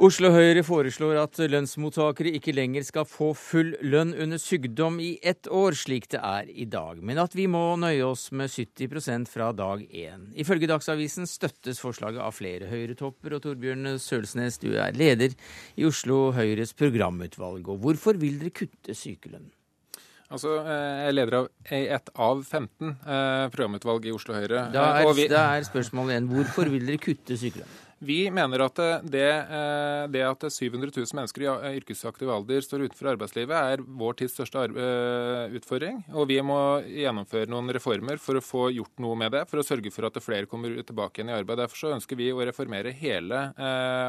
Oslo Høyre foreslår at lønnsmottakere ikke lenger skal få full lønn under sykdom i ett år, slik det er i dag, men at vi må nøye oss med 70% fra dag én. Ifølge Dagsavisen støttes forslaget av flere Høyre-topper, og Torbjørn Sølsnes, du er leder i Oslo Høyres programutvalg. Og hvorfor vil dere kutte sykelønnen? Altså, eh, Jeg er leder av ett av 15 eh, programutvalg i Oslo Høyre. Da er, vi... da er spørsmålet igjen, hvorfor vil dere kutte sykelønn? Vi mener at det, eh, det, at 700 000 mennesker i eh, yrkesaktiv alder står utenfor arbeidslivet, er vår tids største eh, utfordring. Og vi må gjennomføre noen reformer for å få gjort noe med det, for å sørge for at flere kommer tilbake igjen i arbeid. Derfor så ønsker vi å reformere hele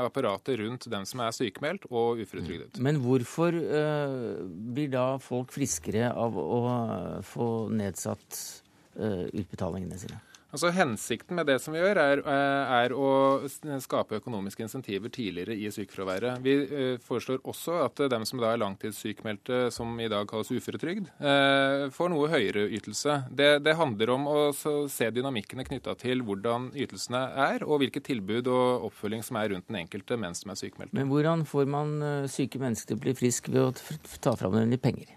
apparatet rundt den som er sykemeldt og uføretrygdet. Men hvorfor blir da folk friskere av å få nedsatt utbetalingene sine? Altså Hensikten med det som vi gjør, er, eh, er, å skape økonomiske insentiver tidligere i sykefraværet. Vi eh, foreslår også at dem som da er langtidssykmeldte, som i dag kalles uføretrygd, eh, får noe høyere ytelse. Det, det handler om å se dynamikkene knytta til hvordan ytelsene er, og hvilke tilbud og oppfølging som er rundt den enkelte mens de er sykmeldte. Men hvordan får man syke mennesker til å bli friske ved å ta fram nemlig penger?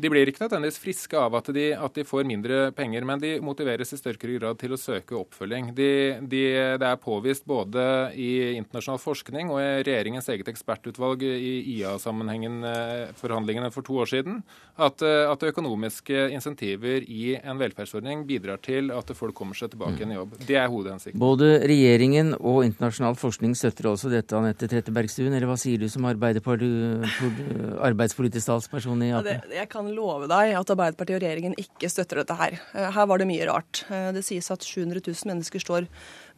De blir ikke nødvendigvis friske av at de, at de, får mindre penger, men de motiveres i større grad til å søke oppfølging. De, de, det er påvist både i internasjonal forskning og i regjeringens eget ekspertutvalg i IA-sammenhengen eh, for to år siden, at, eh, at, økonomiske insentiver i en velferdsordning bidrar til at folk kommer seg tilbake igjen i jobb. Det er hovedhensikten. Både regjeringen og internasjonal forskning støtter også dette, Anette Trettebergstuen. Eller hva sier du som arbeidspolitisk talsperson i Ap? Ja, det, jeg kan kan love deg at Arbeiderpartiet og regjeringen ikke støtter dette her. Eh, her var det mye rart. Eh, det sies at 700 000 mennesker står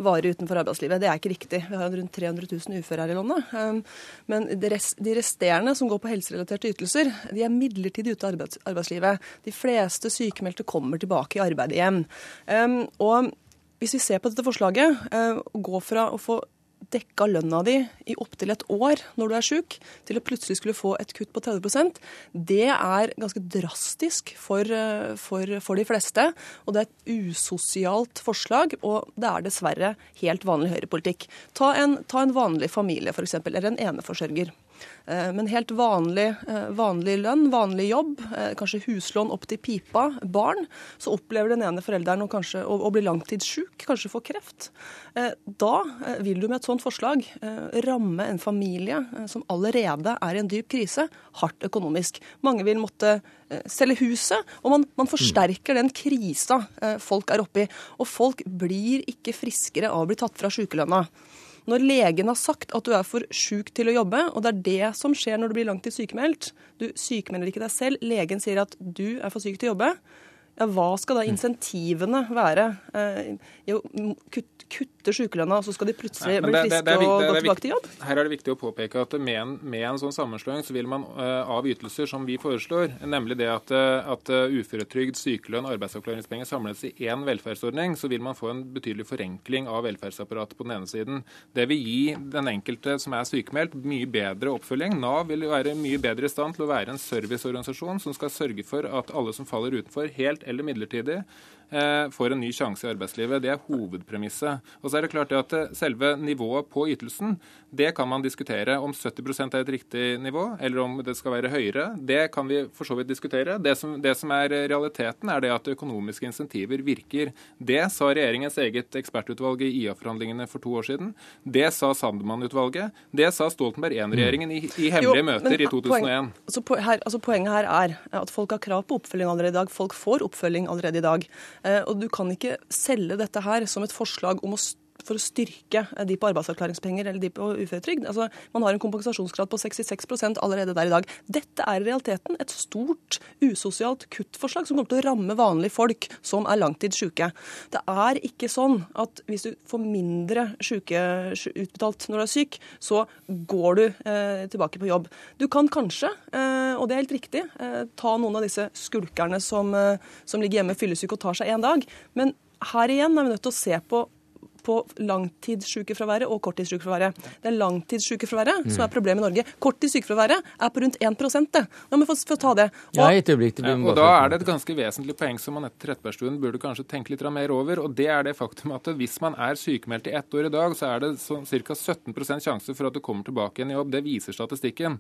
varig utenfor arbeidslivet. Det er ikke riktig. Vi har rundt 300 000 uføre her i landet. Eh, men de resterende som går på helserelaterte ytelser, de er midlertidig ute av arbeidslivet. De fleste sykemeldte kommer tilbake i arbeid igjen. Og hvis vi ser på dette forslaget, gå fra å få dekka lønna di i opptil et år når du er sjuk, til å plutselig skulle få et kutt på 30% det er ganske drastisk for, eh, for, for, de fleste. Og det er et usosialt forslag, og det er dessverre helt vanlig høyrepolitikk. Ta en, ta en vanlig familie, f.eks., eller en eneforsørger. Eh, men helt vanlig, eh, vanlig, lønn, vanlig jobb, eh, kanskje huslån opp til pipa, barn, så opplever den ene forelderen å, kanskje, å, å bli langtidssjuk, kanskje få kreft. Da vil du med et sånt forslag ramme en familie som allerede er i en dyp krise, hardt økonomisk. Mange vil måtte selge huset, og man, man forsterker den krisa folk er oppi. Og folk blir ikke friskere av å bli tatt fra sykelønna. Når legen har sagt at du er for sjuk til å jobbe, og det er det som skjer når du blir langtidssykemeldt Du sykemelder ikke deg selv, legen sier at du er for syk til å jobbe. Ja, hva skal da insentivene være? Eh, jo, kutt, kutte sykelønna, og så skal de plutselig bli friske og gå tilbake til jobb? Her er det viktig å påpeke at med en, med en sånn sammenslåing så vil man uh, av ytelser som vi foreslår, nemlig det at, uh, at uh, uføretrygd, sykelønn, arbeidsavklaringspenger samles i én velferdsordning, så vil man få en betydelig forenkling av velferdsapparatet på den ene siden. Det vil gi den enkelte som er sykemeldt, mye bedre oppfølging. Nav vil være mye bedre i stand til å være en serviceorganisasjon som skal sørge for at alle som faller utenfor, helt eller midlertidig, eh, får en ny sjanse i arbeidslivet. Det er hovedpremisset. Og så er det klart at eh, Selve nivået på ytelsen det kan man diskutere. Om 70% er et riktig nivå, eller om det skal være høyere, det kan vi for så vidt diskutere. Det som, det som er realiteten, er det at økonomiske insentiver virker. Det sa regjeringens eget ekspertutvalg i IA-forhandlingene for to år siden. Det sa Sandemann-utvalget. Det sa Stoltenberg I-regjeringen i, i, hemmelige jo, møter i 2001. Poen, altså, her, altså, poenget her er at folk har krav på oppfølging allerede i dag. Folk får oppfølging allerede i dag. Eh, og du kan ikke selge dette her som et forslag om å for å styrke de på arbeidsavklaringspenger eller de på uføretrygd. Altså, man har en kompensasjonsgrad på 66 allerede der i dag. Dette er i realiteten et stort usosialt kuttforslag som kommer til å ramme vanlige folk som er langtidssyke. Det er ikke sånn at hvis du får mindre syke utbetalt når du er syk, så går du eh, tilbake på jobb. Du kan kanskje, eh, og det er helt riktig, eh, ta noen av disse skulkerne som, eh, som ligger hjemme fyllesyke og tar seg én dag. men her igjen er vi nødt til å se på på langtidssykefraværet og korttidssykefraværet. Det er langtidssykefraværet mm. som er problemet i Norge. Korttidssykefraværet er på rundt 1 det. Nå må få, få ta det. Og, ja, et øyeblikk. Ja, og da er det et ganske vesentlig poeng som Anette Trettebergstuen burde kanskje tenke litt mer over. og Det er det faktum at hvis man er sykemeldt i ett år i dag, så er det ca. 17% sjanse for at du kommer tilbake igjen i jobb. Det viser statistikken.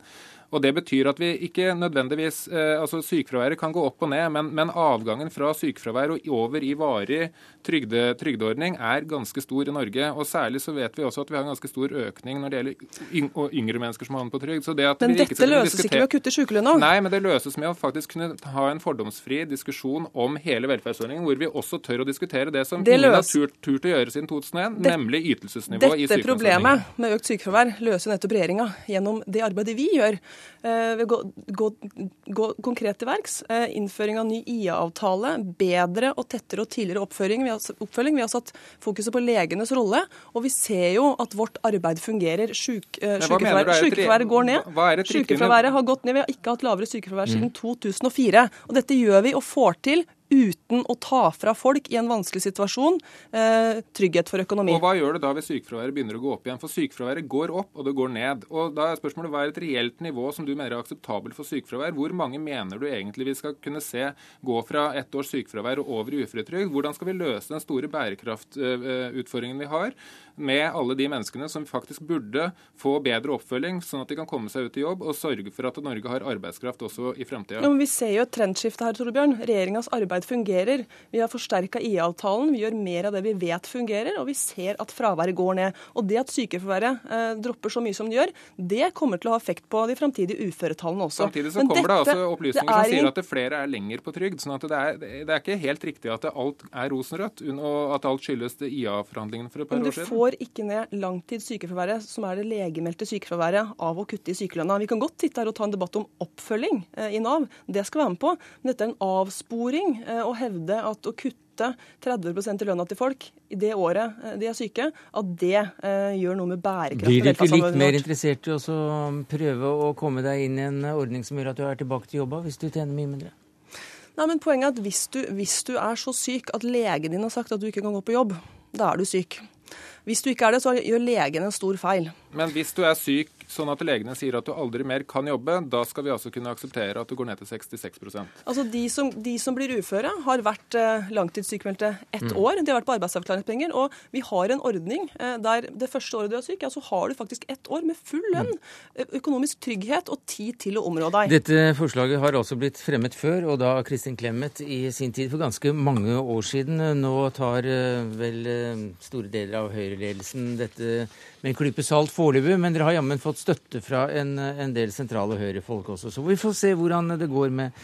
Og Det betyr at vi ikke nødvendigvis eh, altså Sykefraværet kan gå opp og ned, men, men avgangen fra sykefravær og over i varig trygde, trygdeordning er ganske stor stor i Norge. og Særlig så vet vi også at vi har en ganske stor økning når det gjelder yngre mennesker som havner på trygd. men dette løses ikke ved å kutte sykelønna? Nei, men det løses med å faktisk kunne ha en fordomsfri diskusjon om hele velferdsordningen, hvor vi også tør å diskutere det som det ingen har turt, turt, å gjøre siden 2001, det, nemlig ytelsesnivå i Dette problemet med økt sykefravær løser nettopp regjeringa gjennom det arbeidet vi gjør. Eh, ved å gå, gå, gå konkret til verks. Eh, innføring av ny IA-avtale, bedre og tettere og tidligere oppfølging. Vi har, oppfølging. Vi har satt fokuset på lege legenes rolle. Og vi ser jo at vårt arbeid fungerer. Syk, uh, sykefraværet går ned. Sykefraværet har gått ned. Vi har ikke hatt lavere sykefravær siden 2004. Mm. Og dette gjør vi og får til uten å ta fra folk i en vanskelig situasjon eh, trygghet for økonomi. Og Hva gjør det da hvis sykefraværet begynner å gå opp igjen? For sykefraværet går opp, og det går ned. Og da er spørsmålet Hva er et reelt nivå som du mener er akseptabelt for sykefravær? Hvor mange mener du egentlig vi skal kunne se gå fra ett års sykefravær og over i uføretrygd? Hvordan skal vi løse den store bærekraftutfordringen vi har? med alle de menneskene som faktisk burde få bedre oppfølging, sånn at de kan komme seg ut i jobb og sørge for at Norge har arbeidskraft også i fremtida. Ja, vi ser jo et trendskifte her, Torbjørn. Regjeringas arbeid fungerer. Vi har forsterka IA-avtalen, vi gjør mer av det vi vet fungerer, og vi ser at fraværet går ned. Og det at sykefraværet eh, dropper så mye som det gjør, det kommer til å ha effekt på de framtidige uføretallene også. Samtidig så Men kommer dette, det altså opplysninger det som sier at flere er lenger på trygd. sånn at det er, det er ikke helt riktig at alt er rosenrødt, og at alt skyldes IA-forhandlingene for et par år siden Men du får ikke ned langtidssykefraværet, som er det legemeldte sykefraværet, av å kutte i sykelønna. Vi kan godt sitte her og ta en debatt om oppfølging eh, i Nav, det skal være med på. Men dette er en avsporing å hevde at å kutte 30% i lønna til folk i det året eh, de er syke, at det eh, gjør noe med bærekraft. Blir du ikke litt mer interessert i å prøve å komme deg inn i en ordning som gjør at du er tilbake til jobba, hvis du tjener mye mindre? Nei, men Poenget er at hvis du, hvis du er så syk at legen din har sagt at du ikke kan gå på jobb, da er du syk. Hvis du ikke er det, så gjør legen en stor feil. Men hvis du er syk sånn at legene sier at du aldri mer kan jobbe, da skal vi altså kunne akseptere at du går ned til 66% Altså De som, de som blir uføre, har vært eh, langtidssykemeldte ett mm. år. De har vært på arbeidsavklaringspenger. Og vi har en ordning eh, der det første året du er syk, ja, så har du faktisk ett år med full lønn, mm. økonomisk trygghet og tid til å områ deg. Dette forslaget har altså blitt fremmet før, og da Kristin Clemet i sin tid for ganske mange år siden. Nå tar eh, vel eh, store deler av høyreledelsen dette med en klype salt foreløpig, men dere har jammen fått støtte fra en, en del sentrale Høyre-folk også. Så vi får se hvordan det går med,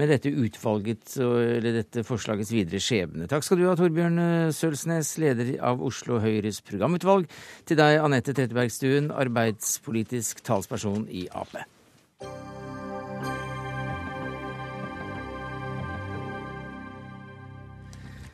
med dette utvalget eller dette forslagets videre skjebne. Takk skal du ha, Torbjørn Sølsnes, leder av Oslo Høyres programutvalg. Til deg, Anette Trettebergstuen, arbeidspolitisk talsperson i Ap.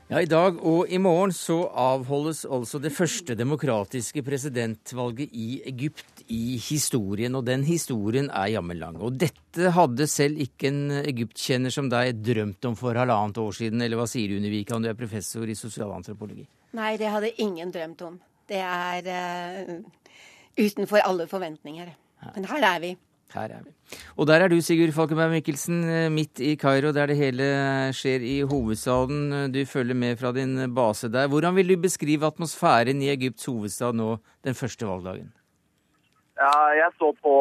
Ja, I dag og i morgen så avholdes altså det første demokratiske presidentvalget i Egypt i historien, og den historien er jammen lang. Og dette hadde selv ikke en egyptkjenner som deg drømt om for halvannet år siden, eller hva sier du, Univika, du er professor i sosialantropologi? Nei, det hadde ingen drømt om. Det er uh, utenfor alle forventninger. Men her er vi. Her er vi. Og der er du, Sigurd Falkenberg Mikkelsen, eh, midt i Kairo, der det hele skjer i hovedstaden. Du følger med fra din base der. Hvordan vil du beskrive atmosfæren i Egypts hovedstad nå den første valgdagen? Ja, jeg så på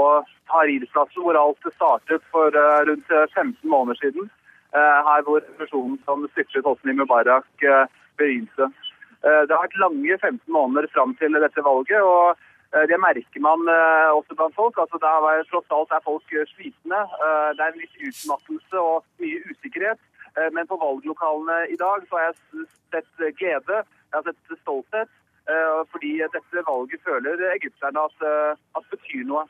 Tahrir-plassen, hvor alt startet for rundt 15 eh, måneder siden. Her hvor personen som styrtet Hosni Mubarak begynte. det har vært lange 15 måneder fram til dette valget. og Eh, det merker man eh, også blant folk. altså er, Tross alt er folk eh, slitne. Det er en viss utmattelse og mye usikkerhet. Men på valglokalene i dag så har jeg sett glede, jeg har sett stolthet. Fordi dette valget føler egypterne at, at betyr noe.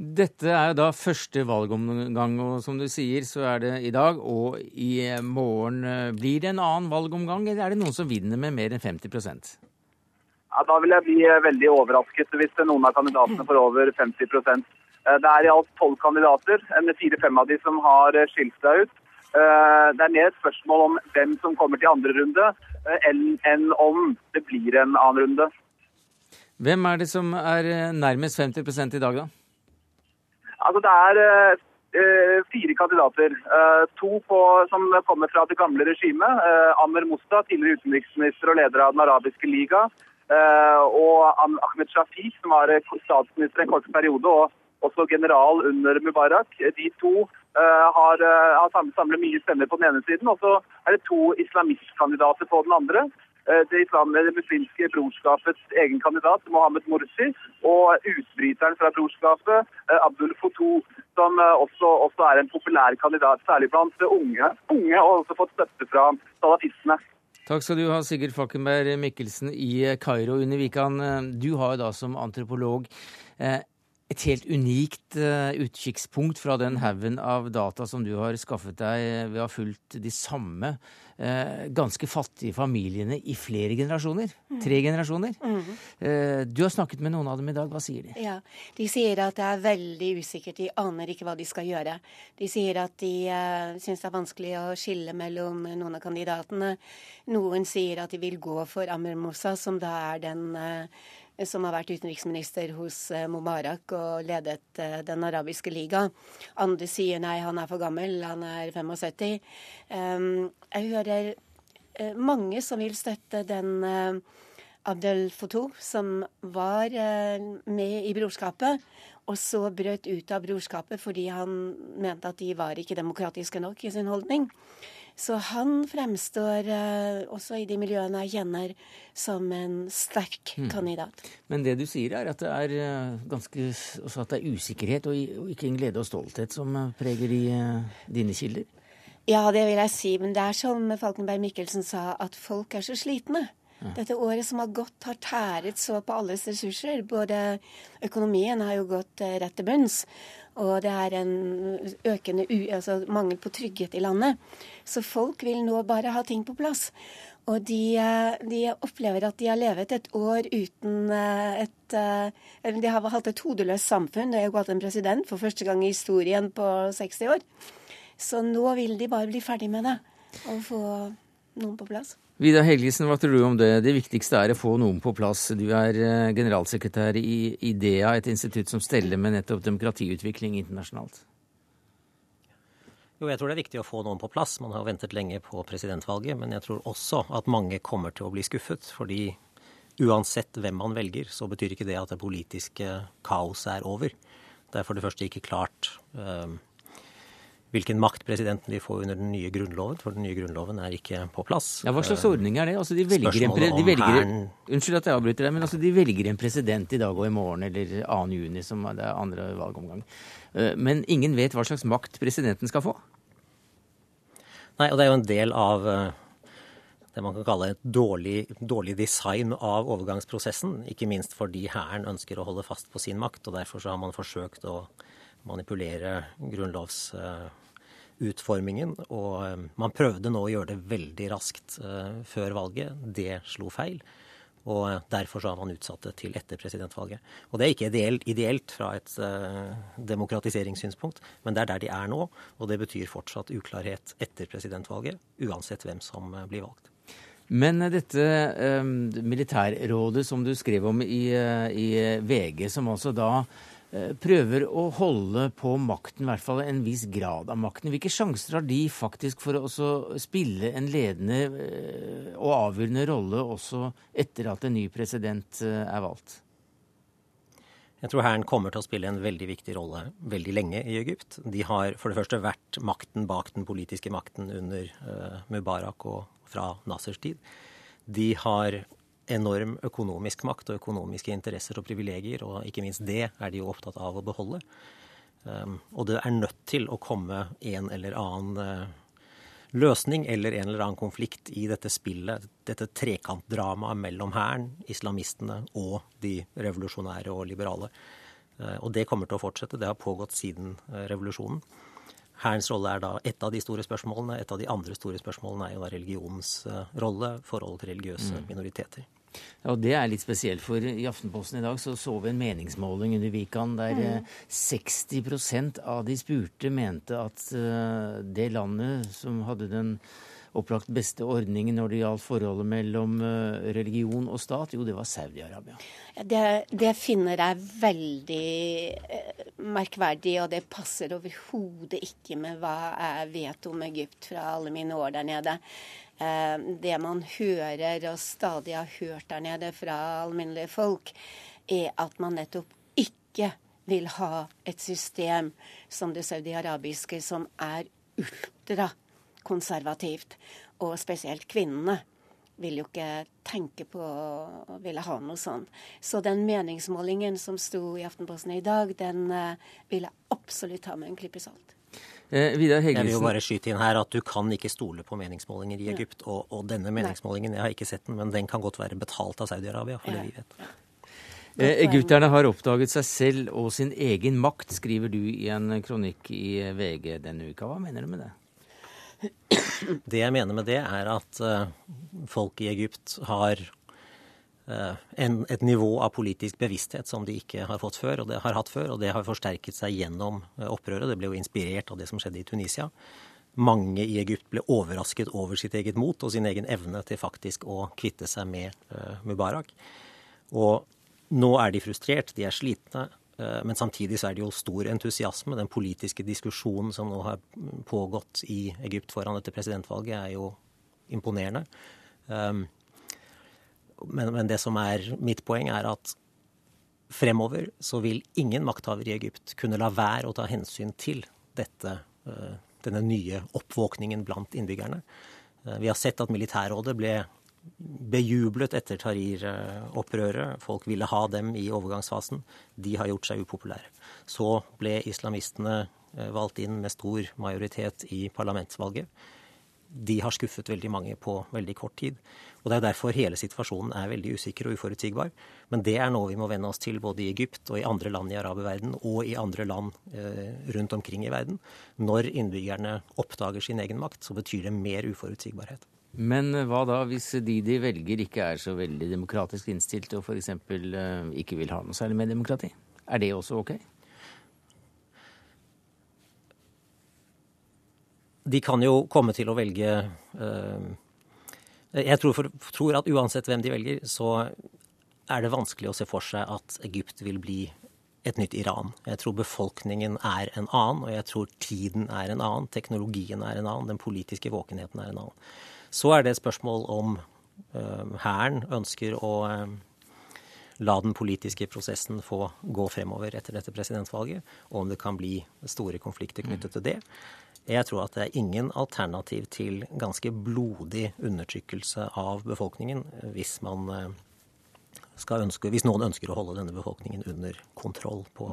Dette er da første valgomgang, og som du sier så er det i dag og i morgen. Blir det en annen valgomgang, eller er det noen som vinner med mer enn 50 ja, Da vil jeg bli eh, veldig overrasket hvis noen av kandidatene får over 50 eh, Det er i alt tolv kandidater, fire-fem av de som har eh, skilt seg ut. Det er mer et spørsmål om hvem som kommer til andre runde, enn om det blir en annen runde. Hvem er det som er nærmest 50% i dag, da? Altså, det er fire kandidater. to på, som kommer fra det gamle regimet. Amer Musta, tidligere utenriksminister og leder av Den arabiske liga. Eh, og Ahmed Shafi, som var statsminister en kort periode, og også general under Mubarak. De to eh, har, eh, har samlet mye stemmer på den ene siden, og så er det to islamistkandidater på den andre. Det, islam, det muslimske brorskapets egen kandidat, Mohammed Morsi, og utbryteren fra brorskapet, Abdul Fotou, som også, også, er en populær kandidat, særlig blant unge, unge og også fått støtte fra salafistene. Takk skal du ha, Sigurd Falkenberg Mikkelsen i Kairo under Vikan. Du har jo da som antropolog eh, et helt unikt uh, utkikkspunkt fra den haugen av data som du har skaffet deg ved å ha fulgt de samme uh, ganske fattige familiene i flere generasjoner. Mm. Tre generasjoner. Mm. Du har snakket med noen av dem i dag. Hva sier de? Ja, De sier at det er veldig usikkert. De aner ikke hva de skal gjøre. De sier at de uh, syns det er vanskelig å skille mellom noen av kandidatene. Noen sier at de vil gå for Amr som da er den som har vært utenriksminister hos eh, Mubarak og ledet eh, Den arabiske liga. Andre sier nei, han er for gammel, han er 75. Ehm, jeg hører eh, mange som vil støtte den Abdel Foto, som var med i brorskapet, og så brøt ut av brorskapet fordi han mente at de var ikke demokratiske nok i sin holdning. Så han fremstår uh, også i de miljøene jeg kjenner, som en sterk mm. kandidat. Men det du sier er at det er uh, ganske at det er usikkerhet og, ikke en glede og stolthet som uh, preger de, dine kilder? Ja, det vil jeg si. Men det er som Falkenberg Mikkelsen sa, at folk er så slitne. Dette året som har gått, har tæret så på alles ressurser. Både økonomien har jo gått rett til bunns, og det er en økende altså mangel på trygghet i landet. Så folk vil nå bare ha ting på plass. Og de, de, opplever at de har levet et år uten eh, et eh, De har hatt et hodeløst samfunn. Det har gått en president for første gang i historien på 60 år. Så nå vil de bare bli ferdig med det og få noen på plass. Vidar Helgesen, hva tror du om det? Det viktigste er å få noen på plass. Du er eh, generalsekretær i IDEA, et institutt som steller med nettopp demokratiutvikling internasjonalt. Jo, jeg tror det er viktig å få noen på plass. Man har ventet lenge på presidentvalget. Men jeg tror også at mange kommer til å bli skuffet. Fordi uansett hvem man velger, så betyr ikke det at det politiske kaoset er over. Det er for det første ikke klart øh, hvilken makt presidenten vil få under den nye grunnloven, for den nye grunnloven er ikke på plass. Ja, Hva slags ordning er det? Altså, de velger en, de velger, Unnskyld at jeg avbryter deg, men altså, de velger en president i dag og i morgen, eller 2. juni, som det er andre valgomgang. Eh, men ingen vet hva slags makt presidenten skal få? Nei, og det er jo en del av eh, det man kan kalle et dårlig, dårlig design av overgangsprosessen. Ikke minst fordi hæren ønsker å holde fast på sin makt, og derfor så har man forsøkt å manipulere grunnlovs utformingen. Og man prøvde nå å gjøre det veldig raskt før valget. Det slo feil. Og derfor så har man utsatt det til etter presidentvalget. Og det er ikke ideelt, ideelt fra et uh, demokratiseringssynspunkt, men det er der de er nå. Og det betyr fortsatt uklarhet etter presidentvalget, uansett hvem som blir valgt. Men dette uh, militærrådet som du skrev om i, i VG, som altså da Eh, prøver å holde på makten, i hvert fall en viss grad av makten. Hvilke sjanser har de faktisk for å spille en ledende eh, og avgjørende rolle også etter at en ny president eh, er valgt? Jeg tror Hæren kommer til å spille en veldig viktig rolle veldig lenge i Egypt. De har for det første vært makten bak den politiske makten under Mubarak og fra Nasers tid. De har enorm økonomisk makt og økonomiske interesser og privilegier, og ikke minst det er de jo opptatt av å beholde. Um, og det er nødt til å komme en eller annen uh, løsning eller en eller annen konflikt i dette spillet, dette trekantdramaet mellom hæren, islamistene og de revolusjonære og liberale. Uh, og det kommer til å fortsette. Det har pågått siden uh, revolusjonen. Hærens rolle er da et av de store spørsmålene. Et av de andre store spørsmålene er jo da religionens rolle, forholdet til religiøse mm. minoriteter. Og Det er litt spesielt, for i Aftenposten i dag så, så vi en meningsmåling under Vikan der mm. 60 eh, av de spurte mente at uh, det landet som hadde den opplagt beste ordningen når det gjaldt forholdet mellom uh, religion og stat, jo, det var Saudi-Arabia. Det, det, finner jeg veldig merkverdig, og det passer overhodet ikke med hva jeg vet om Egypt fra alle mine år der nede. Eh, det man hører, og stadig har hørt der nede fra alminnelige folk, er at man nettopp ikke vil ha et system som det saudi-arabiske, som er ultrakonservativt. Og spesielt kvinnene vil jo ikke tenke på å ville ha noe sånt. Så den meningsmålingen som sto i Aftenposten i dag, den uh, vil jeg absolutt ta med en klype salt. Eh, Vidar Helgesen. Jeg vil jo bare skyte inn her at du kan ikke stole på meningsmålinger i Egypt. Og, og, denne meningsmålingen, jeg har ikke sett den, men den kan godt være betalt av Saudi-Arabia, for det vi vet. Eh, egypterne har oppdaget seg selv og sin egen makt, skriver du i en kronikk i VG denne uka. Hva mener du med det? Det jeg mener med det, er at uh, folk i Egypt har Eh, en, et nivå av politisk bevissthet som de ikke har fått før, og det har hatt før, og det har forsterket seg gjennom eh, opprøret. Det ble jo inspirert av det som skjedde i Tunisia. Mange i Egypt ble overrasket over sitt eget mot og sin egen evne til faktisk å kvitte seg med uh, Mubarak. Og nå er de frustrert, de er slitne, uh, men samtidig så er det jo stor entusiasme. Den politiske diskusjonen som nå har pågått i Egypt foran dette presidentvalget, er jo imponerende. Um, men, men, det som er mitt poeng, er at fremover så vil ingen makthaver i Egypt kunne la være å ta hensyn til dette, eh, denne nye oppvåkningen blant innbyggerne. Eh, vi har sett at militærrådet ble bejublet etter Tahrir-opprøret. Folk ville ha dem i overgangsfasen. De har gjort seg upopulære. Så ble islamistene eh, valgt inn med stor majoritet i parlamentsvalget de har skuffet veldig mange på veldig kort tid. Og Det er derfor hele situasjonen er veldig usikker og uforutsigbar. Men det er noe vi må venne oss til både i Egypt og i andre land i araberverdenen og i andre land eh, rundt omkring i verden. Når innbyggerne oppdager sin egen makt, så betyr det mer uforutsigbarhet. Men hva da hvis de de velger ikke er så veldig demokratisk innstilt og f.eks. Eh, ikke vil ha noe særlig med demokrati? Er det også ok? de kan jo komme til å velge uh, Jeg tror, for, tror, at uansett hvem de velger, så er det vanskelig å se for seg at Egypt vil bli et nytt Iran. Jeg tror befolkningen er en annen, og jeg tror tiden er en annen, teknologien er en annen, den politiske våkenheten er en annen. Så er det et spørsmål om hæren øh, ønsker å øh, la den politiske prosessen få gå fremover etter dette presidentvalget, og om det kan bli store konflikter knyttet til det. Jeg tror at det er ingen alternativ til ganske blodig undertrykkelse av befolkningen hvis, eh, ønske, hvis noen ønsker å holde denne befolkningen under kontroll på,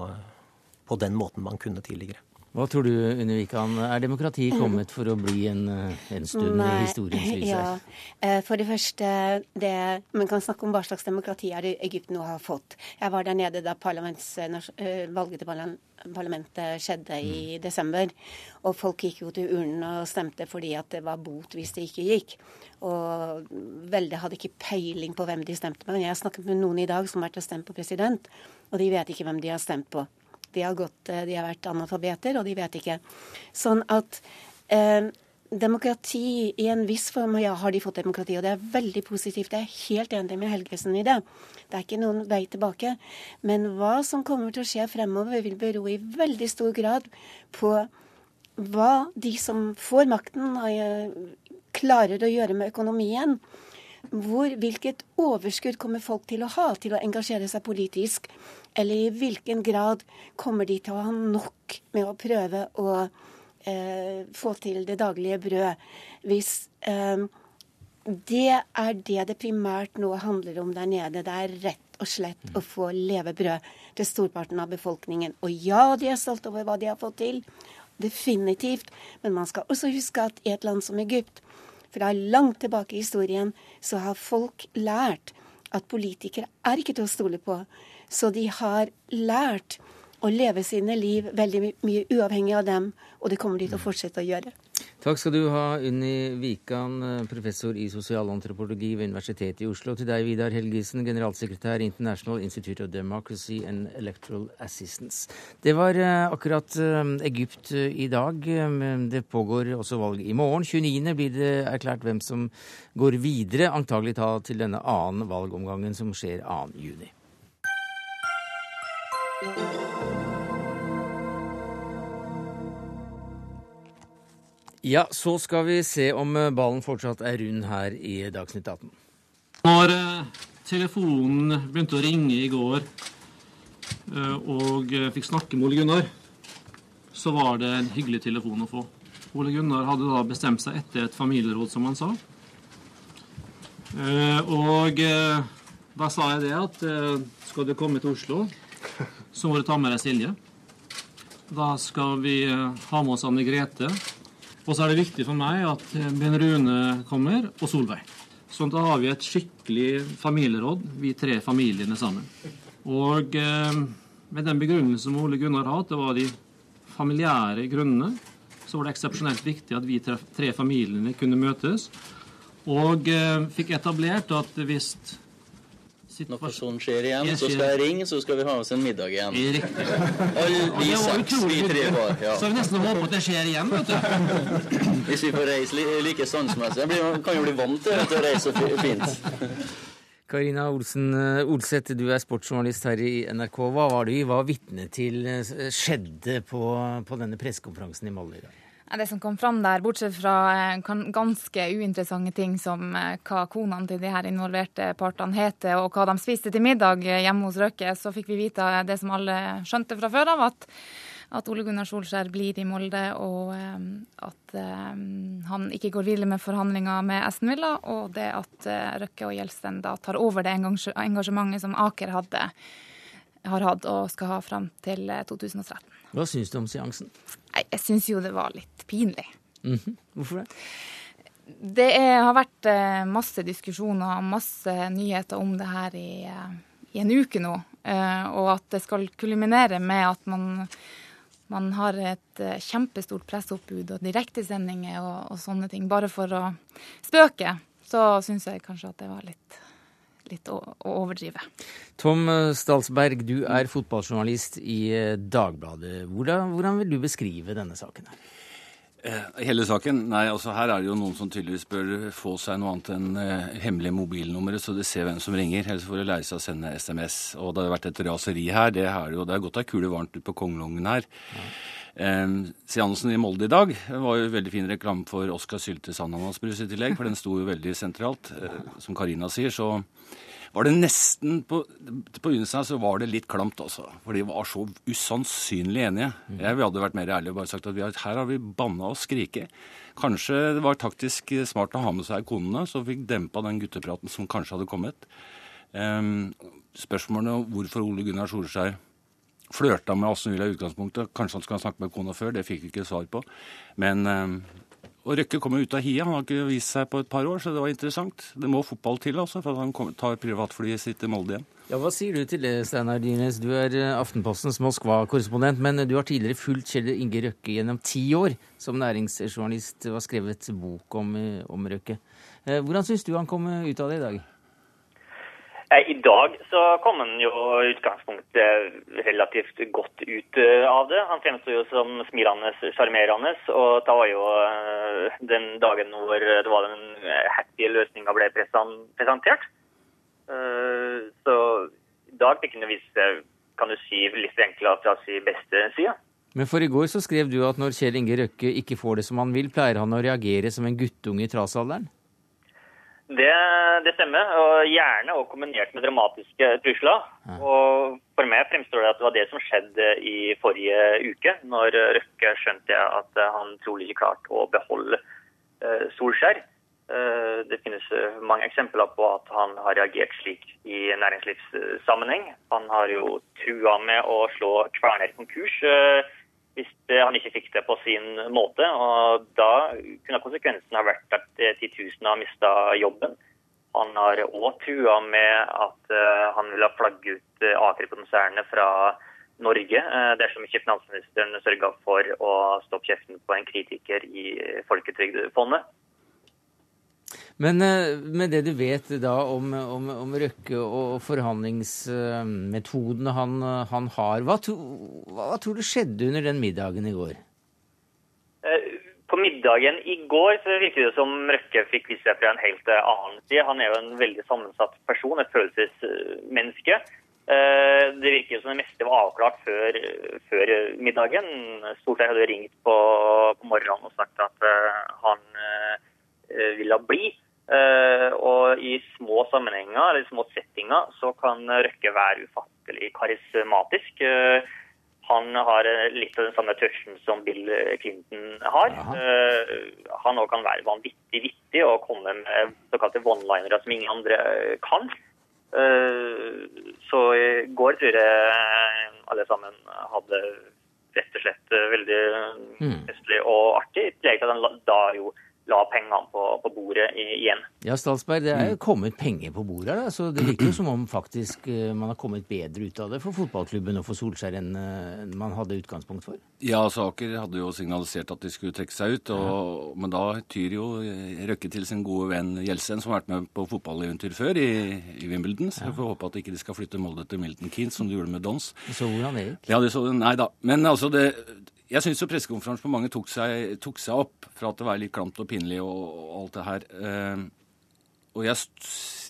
på den måten man kunne tidligere. Hva tror du, Unni Wikan, er demokratiet kommet for å bli en, en stund Nei, i historiens lys ja. Eh, for det første, det, man kan snakke om hva slags demokrati er det Egypt nå har fått. Jeg var der nede da eh, valget til parlamentet skjedde i mm. desember. Og folk gikk jo til urnene og stemte fordi at det var bot hvis det ikke gikk. Og veldig hadde ikke peiling på hvem de stemte på. Jeg har snakket med noen i dag som har vært og stemt på president, og de vet ikke hvem de har stemt på. De har, gått, eh, de har vært analfabeter, og de vet ikke. Sånn at eh, demokrati i en viss form ja, har de fått demokrati, og det er veldig positivt. Jeg er helt enig med Helgesen i det. Det er ikke noen vei tilbake. Men hva som kommer til å skje fremover, vil bero i veldig stor grad på hva de som får makten, eh, klarer å gjøre med økonomien hvor, hvilket overskudd kommer folk til å ha til å engasjere seg politisk? Eller i hvilken grad kommer de til å ha nok med å prøve å eh, få til det daglige brød? Hvis eh, det er det det primært nå handler om der nede. Det er rett og slett å få levebrød til storparten av befolkningen. Og ja, de er stolt over hva de har fått til. Definitivt. Men man skal også huske at i et land som Egypt, fra langt tilbake i historien så har folk lært at politikere er ikke til å stole på. Så de har lært å leve sine liv veldig mye uavhengig av dem, og det kommer de til å fortsette å gjøre. Takk skal du ha, Unni Wikan, professor i sosialantropologi ved Universitetet i Oslo. Til deg, Vidar Helgesen, generalsekretær i International Institute of Democracy and Electoral Assistance. Det var eh, akkurat eh, Egypt eh, i dag. Det pågår også valg i morgen. 29. blir det erklært hvem som går videre, antagelig ta til denne annen valgomgangen som skjer 2. juni. Ja, så skal vi se om eh, ballen fortsatt er rund her i Dagsnytt 18. Når eh, telefonen begynte å ringe i går eh, og fikk snakke med Ole Gunnar, så var det en hyggelig telefon å få. Ole Gunnar hadde da bestemt seg etter et familieråd, som han sa. Og da sa jeg det at skal du komme til Oslo, så må du ta med deg Silje. Da skal vi ha med oss Anne Grete og så er det viktig for meg at eh, Ben Rune kommer, og Solveig. Sånn da har vi et skikkelig familieråd, vi tre familiene sammen. Og eh, med den begrunnelsen som Ole Gunnar har hatt, det var de familiære grunnene, så var det eksepsjonelt viktig at vi tre, tre familiene kunne møtes. Og eh, fikk etablert at hvis når sånn skjer igjen, så skal jeg ringe, så skal vi ha oss en middag igjen. Alle vi seks, vi tre var. Ja. Så vi nesten håper at det skjer igjen, vet du. Hvis vi får reise like sannsmessig. Jeg kan jo bli vant til å reise så fint. Karina Olsen eh, Olseth, du er sportsjournalist her i NRK. Hva var det vi var vitne til eh, skjedde på, på denne pressekonferansen i Molde i dag? Det som kom fram der, bortsett fra eh, ganske uinteressante ting som eh, hva konene til de her involverte partene heter, og hva de spiste til middag hjemme hos Røkke, så fikk vi vite det som alle skjønte fra før av, at, at Ole Gunnar Solskjær blir i Molde, og eh, at han ikke går videre med forhandlinger med Esten Villa, og det at Røkke og Gjelsten da tar over det engasjementet som Aker hadde, har hatt og skal ha fram til 2013. Hva syns du om seansen? Nei, Jeg syns jo det var litt pinlig. Mm -hmm. Hvorfor det? Det er, har vært eh, masse diskusjoner og masse nyheter om det her i, eh, i en uke nå. Eh, og at det skal kulminere med at man, man har et kjempestort presseoppbud og direktesendinger og, og sånne ting, bare for å spøke. Så syns jeg kanskje at det var litt litt å, å overdrive. Tom Stalsberg, du er fotballjournalist i eh, Dagbladet. Hvordan, hvordan vil du beskrive denne saken her? Eh, hele saken? Nei, altså her er det jo noen som tydeligvis bør få seg noe annet enn eh, hemmelige mobilnumre, så de ser hvem som ringer. Ellers får de lære seg å sende SMS. Og det har vært et raseri her. Det, er jo, det er godt ei kule varmt ut på Kongelungen her. Ja. Eh, seansen i Molde i dag var jo veldig fin reklame for Oskar Syltes ananasbrus i tillegg, for den sto jo veldig sentralt. Eh, som Karina sier, så var det nesten På, på begynnelsen så var det litt klamt, altså. For de var så usannsynlig enige. Mm. Jeg hadde vært mer ærlig og bare sagt at har, her har vi banna og skriket. Kanskje det var taktisk smart å ha med seg konene, så fikk dempa den guttepraten som kanskje hadde kommet. Um, spørsmålet om hvorfor Ole Gunnar Solskjær flørta med Villa i utgangspunktet. Kanskje han skulle ha snakket med kona før, det fikk vi ikke svar på. Men og Røkke kommer ut av hia. Han har ikke vist seg på et par år, så det var interessant. Det må fotball til også, for at han tar privatflyet sitt til Molde igjen. Ja, Hva sier du til det, Steinar Dyrnes? Du er eh, Aftenpostens Moskva-korrespondent, men du har tidligere fulgt Kjell Inge Røkke gjennom ti år som næringsjournalist og har skrevet bok om, eh, om Røkke. Eh, hvordan syns du han kom ut av det i dag? I dag så kom han jo i utgangspunktet relativt godt ut eh, av det. Han fremsto jo som smilende, sjarmerende. Og det var jo eh, den dagen hvor det var den happy løsninga ble presentert. Eh, så i dag fikk han vise kan du si, litt forenkla fra sin beste side. Men for i går så skrev du at når Kjell Inge Røkke ikke får det som han vil, pleier han å reagere som en guttunge i trasalderen? Det, det, stemmer, og gjerne og kombinert med dramatiske trusler. Ja. Og For meg fremstår det at det var det som skjedde i forrige uke, når Røkke skjønte at han trolig ikke klarte å beholde uh, Solskjær. Uh, det finnes mange eksempler på at han har reagert slik i næringslivssammenheng. Han har jo trua med å slå Kverner konkurs. Uh, hvis han ikke fikk det på sin måte. og Da kunne konsekvensen ha vært at titusener har mista jobben. Han har òg trua med at eh, han vil ha flagget ut eh, Aker-konsernet fra Norge eh, dersom ikke finansministeren sørga for å stoppe kjeften på en kritiker i Folketrygdfondet. Men eh, med det du vet da om, om, om Røkke og forhandlingsmetodene han, han har, hva, to, hva, tror du skjedde under den middagen i går? Eh, på middagen i går så virker det som Røkke fikk vist seg fra en helt eh, annen side. Han er jo en veldig sammensatt person, et følelsesmenneske. Det virker som det meste var avklart før, før middagen. Stortveig hadde ringt på, på, morgenen og sagt at han ville bli. Uh, og i små sammenhenger eller små settinger så kan Røkke være ufattelig karismatisk. Uh, han har litt av den samme touchen som Bill Clinton har. Uh, han òg kan være vanvittig vittig og komme med såkalte one-linere som ingen andre kan. så i går tror jeg alle sammen hadde rett og slett veldig mm. festlig og artig. I tillegg til at han da jo la pengene på, på bordet igjen. Ja, Stalsberg, det er jo kommet penger på bordet her, så det virker jo som om faktisk eh, man har kommet bedre ut av det for fotballklubben og for Solskjær enn eh, man hadde utgangspunkt for? Ja, Saker hadde jo signalisert at de skulle trekke seg ut, og, ja. men da tyr jo Røkke til sin gode venn Gjelsen, som har vært med på fotballeventyr før i, i Wimbledon. Så jeg får håpe at ikke de skal flytte Molde til Milton Keynes, som de gjorde med Dons. Så hvordan det gikk? Ja, det så, nei da. Men altså, det jeg syns pressekonferansen på mange tok seg, tok seg, opp fra at det var litt klamt og pinlig og, og alt det her. Eh, og jeg,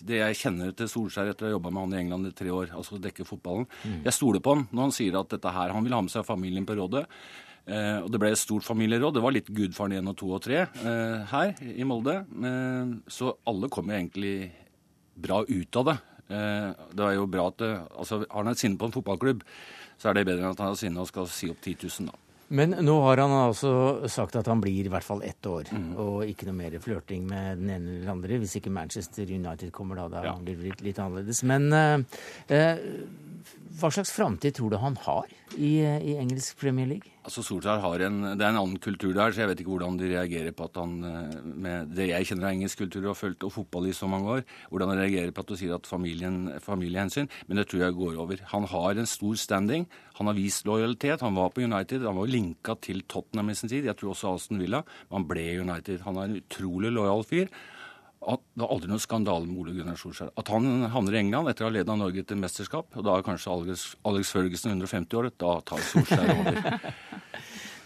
det jeg kjenner til Solskjær etter å ha jobba med han i England i tre år, altså dekke fotballen mm. Jeg stoler på han når han sier at dette her, han vil ha med seg familien på rådet. Eh, og det ble et stort familieråd. Det var litt gudfaren 1 og 2 og 3 eh, her i Molde. Eh, så alle kom jo egentlig bra ut av det. Eh, det er jo bra at det, altså Har han et sinne på en fotballklubb, så er det bedre enn at han har sinne og skal si opp 10 000, da. Men nå har han altså sagt at han blir i hvert fall ett år, mm. og ikke noe mer flørting med den ene eller andre. Hvis ikke Manchester United kommer da, da ja. blir det litt, annerledes. Men uh, uh, hva slags framtid tror du han har i, i engelsk Premier League? Altså Solskjær har en, Det er en annen kultur der, så jeg vet ikke hvordan de reagerer på at han eh, med det jeg kjenner av engelsk kultur og har fulgt og fotball i så mange år, hvordan han reagerer på at du sier at familien, familiehensyn. Men det tror jeg går over. Han har en stor standing. Han har vist lojalitet. Han var på United. Han var linka til Tottenham i sin tid. Jeg tror også Aston Villa. Men han ble United. Han er en utrolig lojal fyr at det var aldri noe skandale med Ole Gunnar Solskjær. At han havner i England etter å ha ledet Norge til mesterskap, og da er kanskje Alex, Alex Førgesen 150 år, da tar Solskjær over.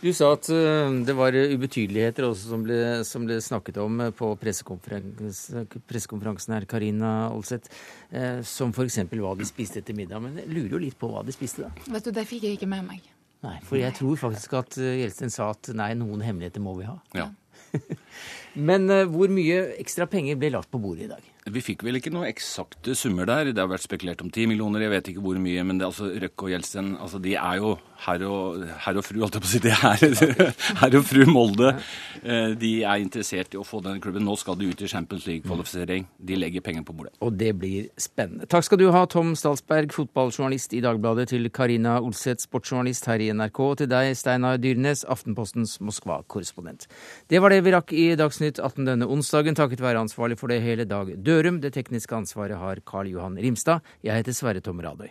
Du sa at uh, det var ubetydeligheter også som ble, som ble snakket om eh, på pressekonferansen her, Karina Olseth. Uh, som f.eks. hva de spiste til middag. Men jeg lurer jo litt på hva de spiste, da. Vet du, Det fikk jeg ikke med meg. Nei, For jeg tror faktisk at Gjelsten sa at nei, noen hemmeligheter må vi ha. Ja. Men uh, hvor mye ekstra penger ble lagt på bordet i dag? Vi fikk vel ikke noen eksakte summer der. Det har vært spekulert om ti millioner, jeg vet ikke hvor mye. Men det, altså, Røkke og Gjelsten altså, de er jo herr og, her og fru, holdt jeg på å si. De er herr og fru Molde. Eh, de er interessert i å få denne klubben. Nå skal de ut i Champions League-kvalifisering. De legger penger på bordet. Og det blir spennende. Takk skal du ha, Tom Stalsberg, fotballjournalist i Dagbladet, til Karina Olseth, sportsjournalist her i NRK, og til deg, Steinar Dyrnes, Aftenpostens Moskva-korrespondent. Det var det vi rakk i Dagsnytt 18 denne onsdagen, takket være ansvarlig for det hele Dag Dørum. Det tekniske ansvaret har Karl Johan Rimstad. Jeg heter Sverre Tom Radøy.